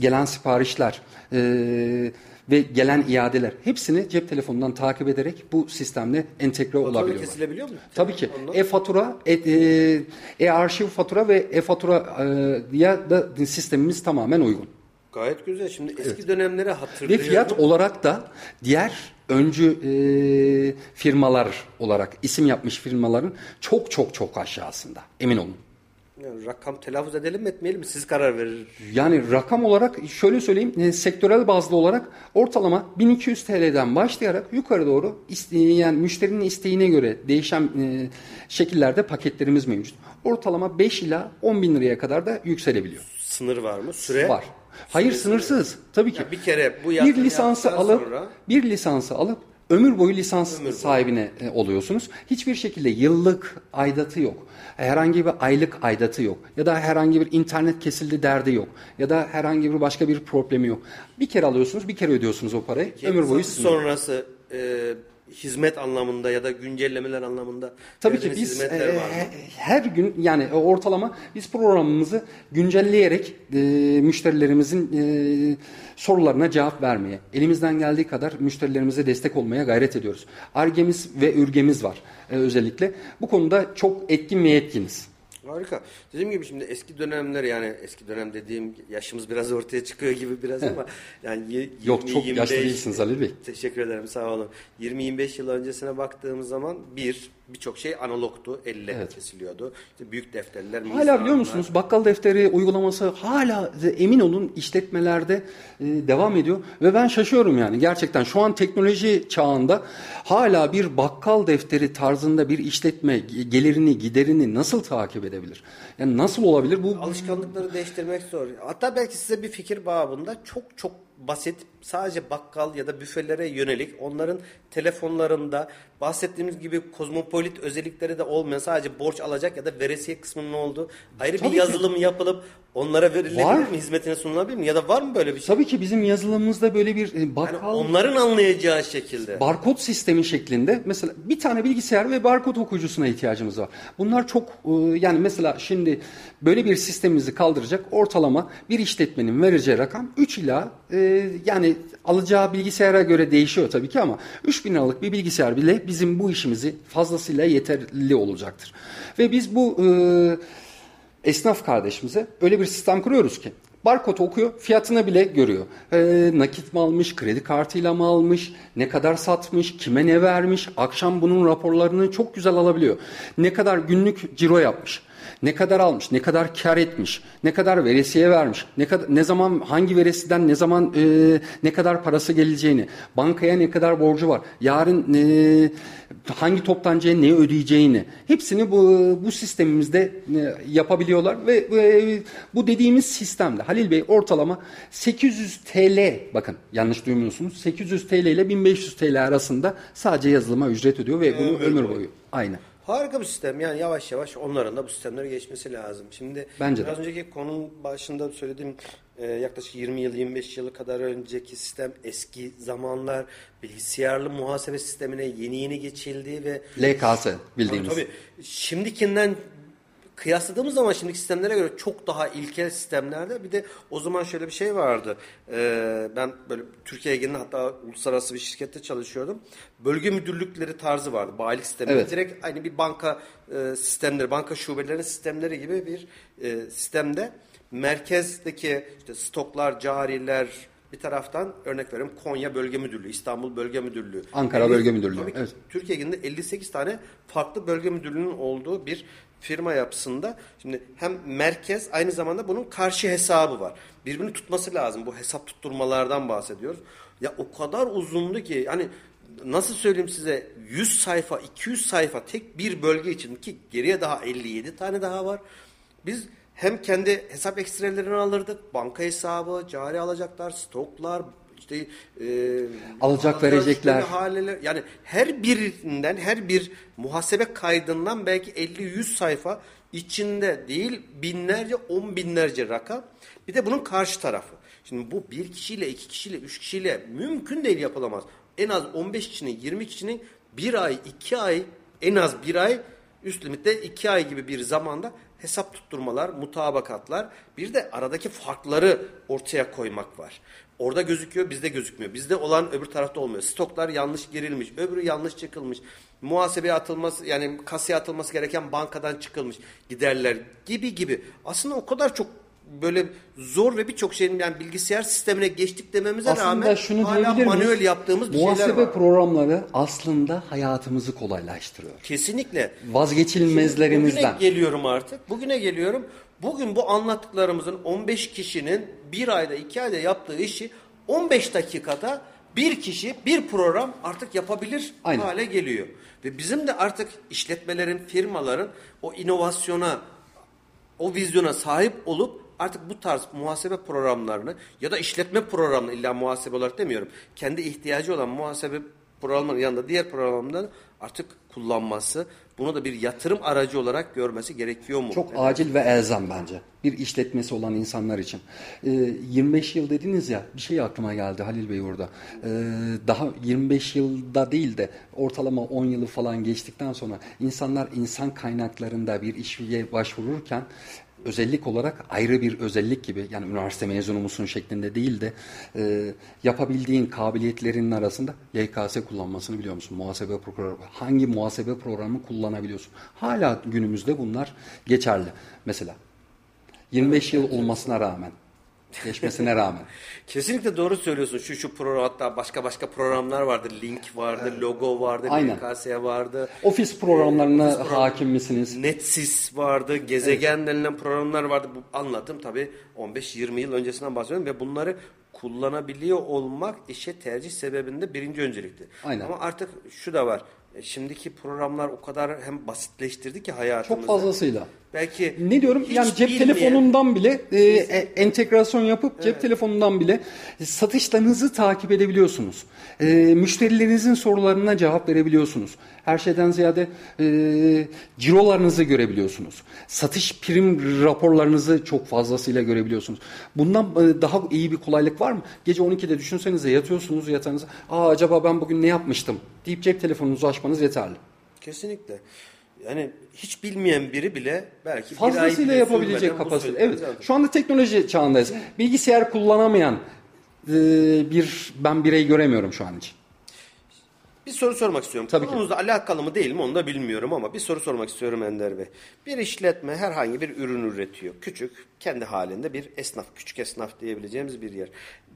gelen siparişler e, ve gelen iadeler hepsini cep telefonundan takip ederek bu sistemle entegre Fatura olabiliyorlar. kesilebiliyor mu? Tabii ki. E-fatura, e- e- e-arşiv fatura ve e-fatura e, ya da sistemimiz tamamen uygun. Gayet güzel. Şimdi eski evet. dönemleri hatırlıyorum. Ve fiyat olarak da diğer öncü e, firmalar olarak isim yapmış firmaların çok çok çok aşağısında. Emin olun. Yani rakam telaffuz edelim mi etmeyelim mi? Siz karar verir. Yani rakam olarak şöyle söyleyeyim. E, sektörel bazlı olarak ortalama 1200 TL'den başlayarak yukarı doğru isteyen müşterinin isteğine göre değişen e, şekillerde paketlerimiz mevcut. Ortalama 5 ila 10 bin liraya kadar da yükselebiliyor. Sınır var mı? Süre? Var. Hayır sınırsız. Tabii ki. Ya bir kere bu bir lisansı alıp sonra... bir lisansı alıp ömür boyu lisans ömür sahibine boyu. oluyorsunuz. Hiçbir şekilde yıllık aidatı yok. Herhangi bir aylık aidatı yok. Ya da herhangi bir internet kesildi derdi yok. Ya da herhangi bir başka bir problemi yok. Bir kere alıyorsunuz, bir kere ödüyorsunuz o parayı. Ki, ömür boyu sizin. Sonrası e, hizmet anlamında ya da güncellemeler anlamında Tabii ki biz e, her gün yani ortalama biz programımızı güncelleyerek e, müşterilerimizin e, sorularına cevap vermeye, elimizden geldiği kadar müşterilerimize destek olmaya gayret ediyoruz. Argemiz ve ürgemiz var e, özellikle. Bu konuda çok etkin ve yetkiniz. Harika. Dediğim gibi şimdi eski dönemler yani eski dönem dediğim yaşımız biraz ortaya çıkıyor gibi biraz ama yani 20, Yok çok 25, yaşlı değilsiniz Ali Bey. Teşekkür ederim sağ olun. 20-25 yıl öncesine baktığımız zaman bir birçok şey analogtu, elle evet. kesiliyordu. İşte büyük defterler, Hala biliyor musunuz bakkal defteri uygulaması hala emin olun işletmelerde e, devam ediyor ve ben şaşıyorum yani gerçekten şu an teknoloji çağında hala bir bakkal defteri tarzında bir işletme gelirini, giderini nasıl takip edebilir? Yani nasıl olabilir bu? Alışkanlıkları değiştirmek zor. Hatta belki size bir fikir babında çok çok basit sadece bakkal ya da büfelere yönelik onların telefonlarında bahsettiğimiz gibi kozmopolit özellikleri de olmayan sadece borç alacak ya da veresiye kısmının olduğu ayrı Tabii bir yazılım ki. yapılıp onlara verilebilir var. mi? Hizmetine sunulabilir mi? Ya da var mı böyle bir şey? Tabii ki bizim yazılımımızda böyle bir e, bakkal... Yani onların anlayacağı şekilde. Barkod sistemi şeklinde mesela bir tane bilgisayar ve barkod okuyucusuna ihtiyacımız var. Bunlar çok e, yani mesela şimdi böyle bir sistemimizi kaldıracak ortalama bir işletmenin vereceği rakam 3 ila e, yani alacağı bilgisayara göre değişiyor tabii ki ama 3000 liralık bir bilgisayar bile bizim bu işimizi fazlasıyla yeterli olacaktır. Ve biz bu e, esnaf kardeşimize öyle bir sistem kuruyoruz ki barkod okuyor, fiyatını bile görüyor. E, nakit mi almış, kredi kartıyla mı almış, ne kadar satmış, kime ne vermiş, akşam bunun raporlarını çok güzel alabiliyor. Ne kadar günlük ciro yapmış. Ne kadar almış, ne kadar kar etmiş, ne kadar veresiye vermiş, ne kadar ne zaman hangi veresiden ne zaman e, ne kadar parası geleceğini, bankaya ne kadar borcu var, yarın e, hangi toptancıya ne ödeyeceğini hepsini bu bu sistemimizde e, yapabiliyorlar ve e, bu dediğimiz sistemde Halil Bey ortalama 800 TL bakın yanlış duymuyorsunuz 800 TL ile 1500 TL arasında sadece yazılıma ücret ödüyor ve bunu ömür boyu. Aynen. Harika bir sistem. Yani yavaş yavaş onların da bu sistemlere geçmesi lazım. Şimdi Bence biraz de. önceki konunun başında söylediğim e, yaklaşık 20 yıl 25 yılı kadar önceki sistem eski zamanlar bilgisayarlı muhasebe sistemine yeni yeni geçildi ve LKS bildiğimiz. Tabii, tabii şimdikinden kıyasladığımız zaman şimdiki sistemlere göre çok daha ilkel sistemlerde bir de o zaman şöyle bir şey vardı. Ee, ben böyle Türkiye'ye gelin hatta uluslararası bir şirkette çalışıyordum. Bölge müdürlükleri tarzı vardı. Bayilik sistemi. Evet. Direkt aynı bir banka e, sistemleri, banka şubelerinin sistemleri gibi bir e, sistemde merkezdeki işte stoklar, cariler, bir taraftan örnek veriyorum Konya Bölge Müdürlüğü, İstanbul Bölge Müdürlüğü. Ankara 50, Bölge Müdürlüğü. evet. Türkiye'de 58 tane farklı bölge müdürlüğünün olduğu bir firma yapısında şimdi hem merkez aynı zamanda bunun karşı hesabı var. Birbirini tutması lazım. Bu hesap tutturmalardan bahsediyoruz. Ya o kadar uzundu ki hani nasıl söyleyeyim size 100 sayfa 200 sayfa tek bir bölge için ki geriye daha 57 tane daha var. Biz hem kendi hesap ekstrelerini alırdık. Banka hesabı, cari alacaklar, stoklar, işte e, alacak verecekler. Haleler, yani her birinden her bir muhasebe kaydından belki 50-100 sayfa içinde değil binlerce on binlerce rakam. Bir de bunun karşı tarafı. Şimdi bu bir kişiyle, iki kişiyle, üç kişiyle mümkün değil yapılamaz. En az 15 kişinin, 20 kişinin bir ay, iki ay, en az bir ay, üst limitte iki ay gibi bir zamanda hesap tutturmalar, mutabakatlar, bir de aradaki farkları ortaya koymak var. Orada gözüküyor, bizde gözükmüyor. Bizde olan öbür tarafta olmuyor. Stoklar yanlış girilmiş, öbürü yanlış çıkılmış. Muhasebeye atılması yani kasaya atılması gereken bankadan çıkılmış giderler gibi gibi. Aslında o kadar çok böyle zor ve birçok şeyin yani bilgisayar sistemine geçtik dememize Aslında rağmen şunu hala manuel miyiz? yaptığımız bir şeyler Muhasebe var. programları aslında hayatımızı kolaylaştırıyor. Kesinlikle. Vazgeçilmezlerimizden. Bugüne geliyorum artık. Bugüne geliyorum. Bugün bu anlattıklarımızın 15 kişinin bir ayda iki ayda yaptığı işi 15 dakikada bir kişi bir program artık yapabilir Aynen. hale geliyor. Ve bizim de artık işletmelerin, firmaların o inovasyona, o vizyona sahip olup artık bu tarz muhasebe programlarını ya da işletme programını illa muhasebe olarak demiyorum. Kendi ihtiyacı olan muhasebe programlarının yanında diğer programları artık kullanması, bunu da bir yatırım aracı olarak görmesi gerekiyor mu? Çok acil ve elzem bence. Bir işletmesi olan insanlar için. Ee, 25 yıl dediniz ya bir şey aklıma geldi Halil Bey orada. Ee, daha 25 yılda değil de ortalama 10 yılı falan geçtikten sonra insanlar insan kaynaklarında bir işe başvururken özellik olarak ayrı bir özellik gibi yani üniversite mezunu musun şeklinde değil de e, yapabildiğin kabiliyetlerinin arasında YKS kullanmasını biliyor musun? Muhasebe programı. Hangi muhasebe programı kullanabiliyorsun? Hala günümüzde bunlar geçerli. Mesela 25 yıl olmasına rağmen geçmesine rağmen. Kesinlikle doğru söylüyorsun. Şu şu program hatta başka başka programlar vardı. Link vardı, logo vardı, Aynen. LKS vardı. Ofis programlarına Ofis program- hakim misiniz? Netsys vardı, gezegen denilen programlar vardı. Bu anlatım tabii 15-20 yıl öncesinden bahsediyorum ve bunları kullanabiliyor olmak işe tercih sebebinde birinci öncelikti. Aynen. Ama artık şu da var. E, Şimdiki programlar o kadar hem basitleştirdi ki hayatımızı. Çok fazlasıyla. Belki Ne diyorum? Yani cep bilmeyen- telefonundan bile e, e, entegrasyon yapıp cep telefonundan bile satışlarınızı takip edebiliyorsunuz. E, müşterilerinizin sorularına cevap verebiliyorsunuz. Her şeyden ziyade e, cirolarınızı görebiliyorsunuz. Satış prim raporlarınızı çok fazlasıyla görebiliyorsunuz. Bundan e, daha iyi bir kolaylık var mı? Gece 12'de düşünsenize yatıyorsunuz yatağınıza. Aa acaba ben bugün ne yapmıştım? deyip cep telefonunuzu açmanız yeterli. Kesinlikle. Yani hiç bilmeyen biri bile belki bir ay Fazlasıyla bile yapabilecek kapasite. Evet. alır. Şu anda teknoloji çağındayız. Bilgisayar kullanamayan e, bir ben birey göremiyorum şu an için. Bir soru sormak istiyorum. Tabii ki. Konumuzla alakalı mı değil mi onu da bilmiyorum ama bir soru sormak istiyorum Ender Bey. Bir işletme herhangi bir ürün üretiyor. Küçük, kendi halinde bir esnaf, küçük esnaf diyebileceğimiz bir yer.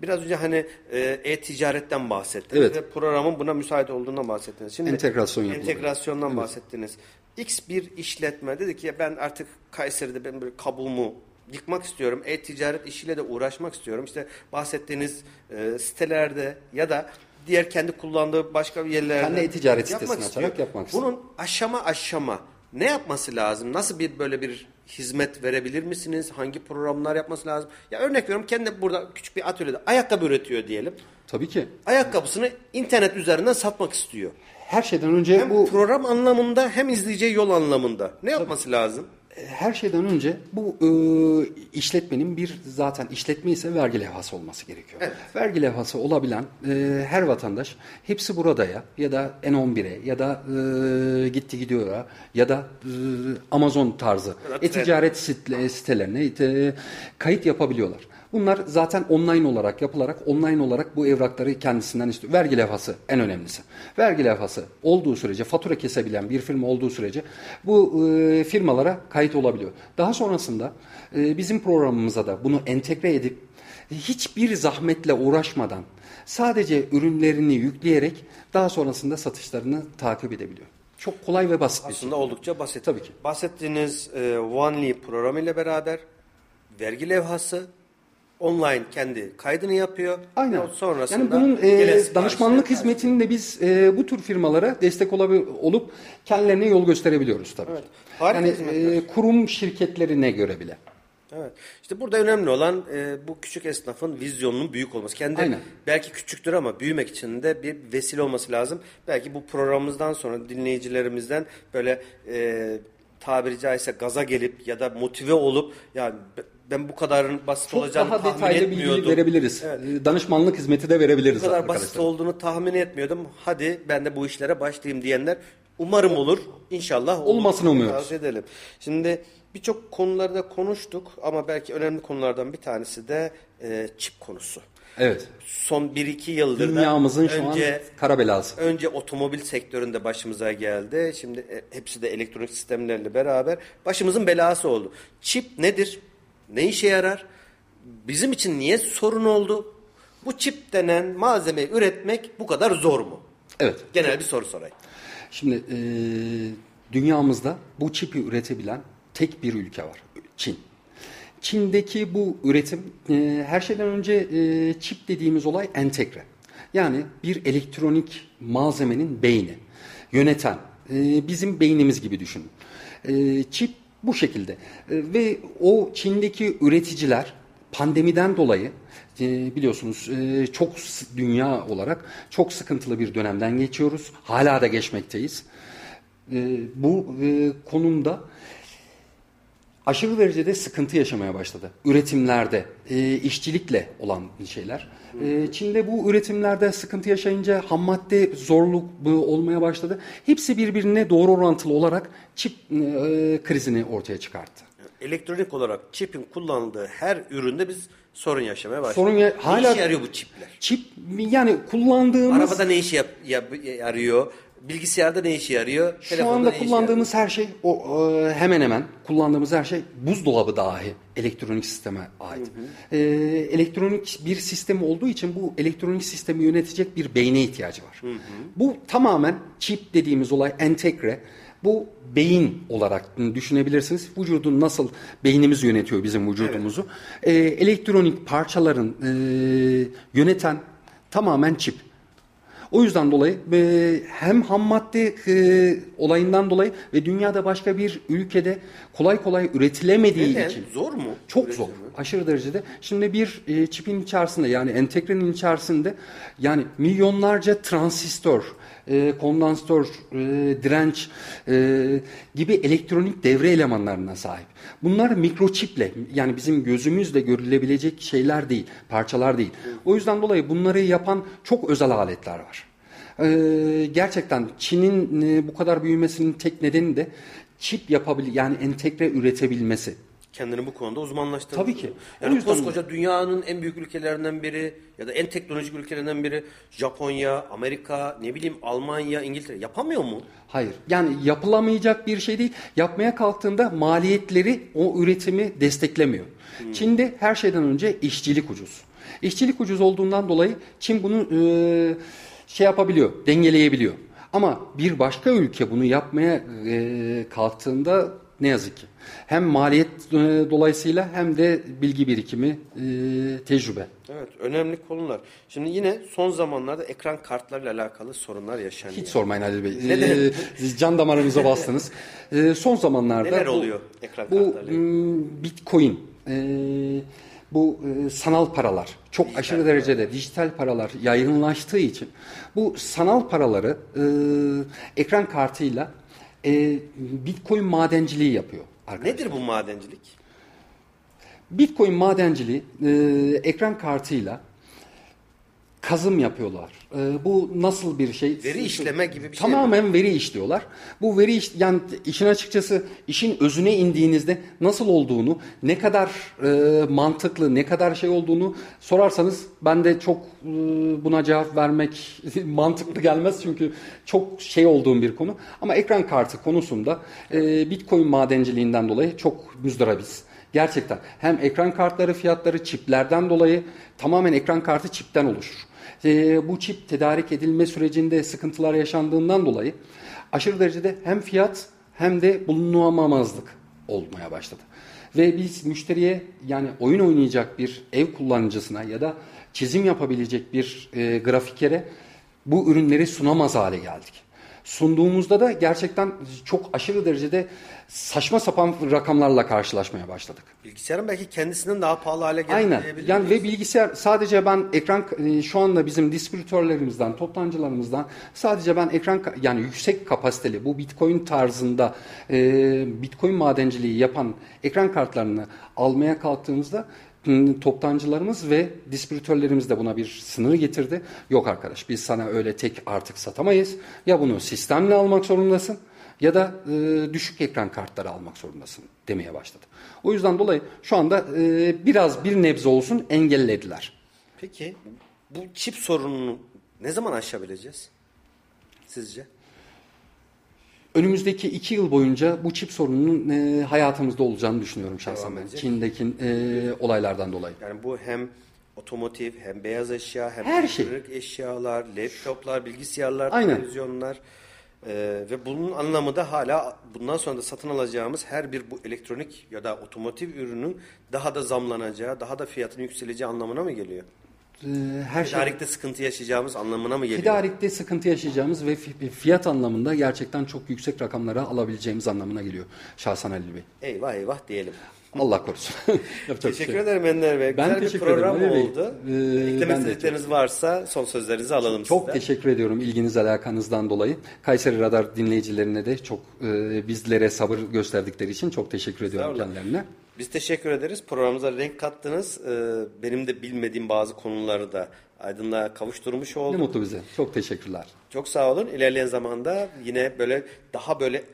Biraz önce hani e, e-ticaretten bahsettiniz Evet. ve programın buna müsait olduğundan bahsettiniz. Şimdi. Entegrasyondan bahsettiniz. X bir işletme dedi ki ya ben artık Kayseri'de ben bir kabuğumu yıkmak istiyorum. E-ticaret işiyle de uğraşmak istiyorum. İşte bahsettiğiniz e, sitelerde ya da diğer kendi kullandığı başka yerlerde Kendi e-ticaret yapmak sitesini istiyor. açarak yapmak istiyor. Bunun aşama aşama ne yapması lazım? Nasıl bir böyle bir hizmet verebilir misiniz? Hangi programlar yapması lazım? Ya örnek veriyorum kendi burada küçük bir atölyede ayakkabı üretiyor diyelim. Tabii ki. Ayakkabısını internet üzerinden satmak istiyor. Her şeyden önce Hem bu program anlamında hem izleyeceği yol anlamında. Ne yapması lazım? her şeyden önce bu e, işletmenin bir zaten işletme ise vergi levhası olması gerekiyor. Evet. Vergi levhası olabilen e, her vatandaş hepsi burada ya ya da N11'e ya da e, gitti gidiyor'a ya da e, Amazon tarzı e-ticaret site- sitelerine e, kayıt yapabiliyorlar. Bunlar zaten online olarak yapılarak online olarak bu evrakları kendisinden istiyor. Vergi levhası en önemlisi. Vergi levhası olduğu sürece fatura kesebilen bir firma olduğu sürece bu e, firmalara kayıt olabiliyor. Daha sonrasında e, bizim programımıza da bunu entegre edip hiçbir zahmetle uğraşmadan sadece ürünlerini yükleyerek daha sonrasında satışlarını takip edebiliyor. Çok kolay ve basit bir şey. Aslında oldukça basit. Tabii ki. Bahsettiğiniz e, OneLee programı ile beraber vergi levhası online kendi kaydını yapıyor. Aynen. Ve Sonrasında yani bunun e, danışmanlık hizmetini de biz e, bu tür firmalara destek olup kendilerine yol gösterebiliyoruz tabii. Evet. Harika Yani hizmetler. e, kurum şirketlerine göre bile. Evet. İşte burada önemli olan e, bu küçük esnafın vizyonunun büyük olması. Kendi Aynen. belki küçüktür ama büyümek için de bir vesile olması lazım. Belki bu programımızdan sonra dinleyicilerimizden böyle e, tabiri caizse gaza gelip ya da motive olup yani ben bu kadarın basit Çok olacağını daha tahmin detaylı bilgi etmiyordum. verebiliriz. Evet. E, Danışmanlık hizmeti de verebiliriz Bu kadar arkadaşlar. basit olduğunu tahmin etmiyordum. Hadi ben de bu işlere başlayayım diyenler umarım olur. İnşallah olur. Olmasını umuyoruz. Tavsiye edelim. Şimdi birçok konularda konuştuk ama belki önemli konulardan bir tanesi de e, çip konusu. Evet. Son 1-2 yıldır Dünyamızın şu önce an kara belası. Önce otomobil sektöründe başımıza geldi. Şimdi e, hepsi de elektronik sistemlerle beraber başımızın belası oldu. Çip nedir? Ne işe yarar? Bizim için niye sorun oldu? Bu çip denen malzemeyi üretmek bu kadar zor mu? Evet. Genel bir soru sorayım. Şimdi e, dünyamızda bu çipi üretebilen tek bir ülke var. Çin. Çin'deki bu üretim e, her şeyden önce e, çip dediğimiz olay entegre. Yani bir elektronik malzemenin beyni. Yöneten. E, bizim beynimiz gibi düşünün. E, çip bu şekilde. E, ve o Çin'deki üreticiler pandemiden dolayı e, biliyorsunuz e, çok dünya olarak çok sıkıntılı bir dönemden geçiyoruz. Hala da geçmekteyiz. E, bu e, konumda aşırı derecede sıkıntı yaşamaya başladı. Üretimlerde, e, işçilikle olan şeyler. E, Çin'de bu üretimlerde sıkıntı yaşayınca ham madde zorluk olmaya başladı. Hepsi birbirine doğru orantılı olarak çip e, krizini ortaya çıkarttı. Elektronik olarak çipin kullanıldığı her üründe biz sorun yaşamaya başladık. Sorun ya, hala ne işe yarıyor bu çipler? Çip yani kullandığımız Arabada ne işe yap, yap, yarıyor? Bilgisayarda ne işe yarıyor? Şu Telefonda anda kullandığımız her şey o e, hemen hemen kullandığımız her şey buzdolabı dahi elektronik sisteme ait. E, elektronik bir sistem olduğu için bu elektronik sistemi yönetecek bir beyne ihtiyacı var. Bu tamamen çip dediğimiz olay entegre. Bu beyin olarak düşünebilirsiniz. Vücudun nasıl beynimiz yönetiyor bizim vücudumuzu. E, elektronik parçaların e, yöneten tamamen çip. O yüzden dolayı e, hem ham madde e, olayından dolayı ve dünyada başka bir ülkede kolay kolay üretilemediği Neden? için. Zor mu? Çok Üretimi? zor. Aşırı derecede. Şimdi bir e, çipin içerisinde yani entegrenin içerisinde yani milyonlarca transistör, e, kondansatör, e, direnç e, gibi elektronik devre elemanlarına sahip. Bunlar mikroçiple yani bizim gözümüzle görülebilecek şeyler değil, parçalar değil. O yüzden dolayı bunları yapan çok özel aletler var. E, gerçekten Çin'in e, bu kadar büyümesinin tek nedeni de çip yapabil yani entegre üretebilmesi. Kendini bu konuda uzmanlaştırdı. Tabii ki. Yani koskoca dünyanın en büyük ülkelerinden biri ya da en teknolojik ülkelerinden biri Japonya, Amerika, ne bileyim Almanya, İngiltere yapamıyor mu? Hayır. Yani yapılamayacak bir şey değil. Yapmaya kalktığında maliyetleri o üretimi desteklemiyor. Çin'de her şeyden önce işçilik ucuz. İşçilik ucuz olduğundan dolayı Çin bunu e, şey yapabiliyor, dengeleyebiliyor. Ama bir başka ülke bunu yapmaya e, kalktığında ne yazık ki hem maliyet e, dolayısıyla hem de bilgi birikimi, e, tecrübe. Evet, önemli konular. Şimdi yine son zamanlarda ekran kartlarıyla alakalı sorunlar yaşanıyor. Hiç sormayın Halil Bey. Neden? Ee, siz can damarımıza bastınız. Ee, son zamanlarda Neler bu- oluyor ekran bu, kartlarıyla? mm, Bitcoin, e, bu e, sanal paralar çok aşırı derecede dijital paralar yaygınlaştığı için bu sanal paraları e, ekran kartıyla e, Bitcoin madenciliği yapıyor. Arkadaşlar. Nedir bu madencilik? Bitcoin madenciliği e, ekran kartıyla kazım yapıyorlar. E, bu nasıl bir şey? Veri işleme gibi bir şey Tamamen veri işliyorlar. Bu veri iş, yani işin açıkçası işin özüne indiğinizde nasıl olduğunu, ne kadar e, mantıklı, ne kadar şey olduğunu sorarsanız ben de çok e, buna cevap vermek mantıklı gelmez çünkü çok şey olduğum bir konu. Ama ekran kartı konusunda e, Bitcoin madenciliğinden dolayı çok müzdaribiz. Gerçekten hem ekran kartları fiyatları çiplerden dolayı tamamen ekran kartı çipten oluşur. Ee, bu çip tedarik edilme sürecinde sıkıntılar yaşandığından dolayı aşırı derecede hem fiyat hem de bulunamamazlık olmaya başladı. Ve biz müşteriye yani oyun oynayacak bir ev kullanıcısına ya da çizim yapabilecek bir e, grafikere bu ürünleri sunamaz hale geldik. Sunduğumuzda da gerçekten çok aşırı derecede saçma sapan rakamlarla karşılaşmaya başladık. Bilgisayarın belki kendisinden daha pahalı hale geldi Aynen. Yani ve bilgisayar sadece ben ekran e, şu anda bizim distribütörlerimizden, toptancılarımızdan sadece ben ekran yani yüksek kapasiteli bu Bitcoin tarzında e, Bitcoin madenciliği yapan ekran kartlarını almaya kalktığımızda toptancılarımız ve distribütörlerimiz de buna bir sınır getirdi. Yok arkadaş biz sana öyle tek artık satamayız. Ya bunu sistemle almak zorundasın ya da e, düşük ekran kartları almak zorundasın demeye başladı. O yüzden dolayı şu anda e, biraz bir nebze olsun engellediler. Peki bu çip sorununu ne zaman aşabileceğiz? Sizce? Önümüzdeki iki yıl boyunca bu çip sorununun e, hayatımızda olacağını düşünüyorum şahsen ben. Çin'deki e, olaylardan dolayı. Yani bu hem otomotiv hem beyaz eşya hem Her şey. eşyalar, laptoplar, bilgisayarlar, Aynen. televizyonlar Ee, ve bunun anlamı da hala bundan sonra da satın alacağımız her bir bu elektronik ya da otomotiv ürünün daha da zamlanacağı, daha da fiyatının yükseleceği anlamına mı geliyor? E, her şey Tedarikte sıkıntı yaşayacağımız anlamına mı geliyor? tedarikte sıkıntı yaşayacağımız ve fi- fiyat anlamında gerçekten çok yüksek rakamlara alabileceğimiz anlamına geliyor şahsen Halil Bey. Eyvah eyvah diyelim. Allah korusun. Bir Teşekkür şey ederim Ender Bey. Ben Güzel bir teşekkür ederim program Bey. oldu. Ee, Eklemek istedikleriniz varsa son sözlerinizi alalım Çok sizden. teşekkür ediyorum ilginiz alakanızdan dolayı. Kayseri Radar dinleyicilerine de çok e, bizlere sabır gösterdikleri için çok teşekkür ediyorum kendilerine. Biz teşekkür ederiz. Programımıza renk kattınız. Ee, benim de bilmediğim bazı konuları da aydınlığa kavuşturmuş Ne oldum. mutlu bize. Çok teşekkürler. Çok sağ olun. İlerleyen zamanda yine böyle daha böyle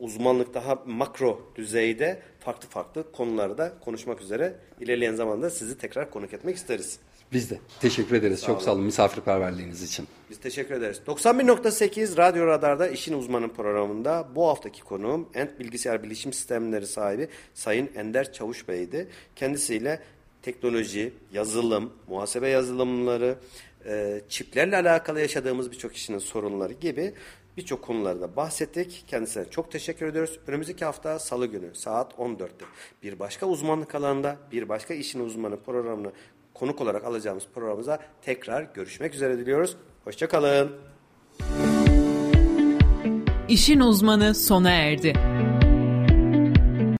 uzmanlık daha makro düzeyde farklı farklı konuları da konuşmak üzere ilerleyen zamanda sizi tekrar konuk etmek isteriz. Biz de teşekkür ederiz. çok sağ olun misafirperverliğiniz için. Biz teşekkür ederiz. 91.8 Radyo Radar'da İşin Uzmanı programında bu haftaki konuğum Ent Bilgisayar Bilişim Sistemleri sahibi Sayın Ender Çavuş Bey'di. Kendisiyle teknoloji, yazılım, muhasebe yazılımları, e, çiplerle alakalı yaşadığımız birçok kişinin sorunları gibi birçok konularda bahsettik. Kendisine çok teşekkür ediyoruz. Önümüzdeki hafta Salı günü saat 14'te bir başka uzmanlık alanında bir başka işin uzmanı programını konuk olarak alacağımız programımıza tekrar görüşmek üzere diliyoruz. Hoşçakalın. İşin uzmanı sona erdi.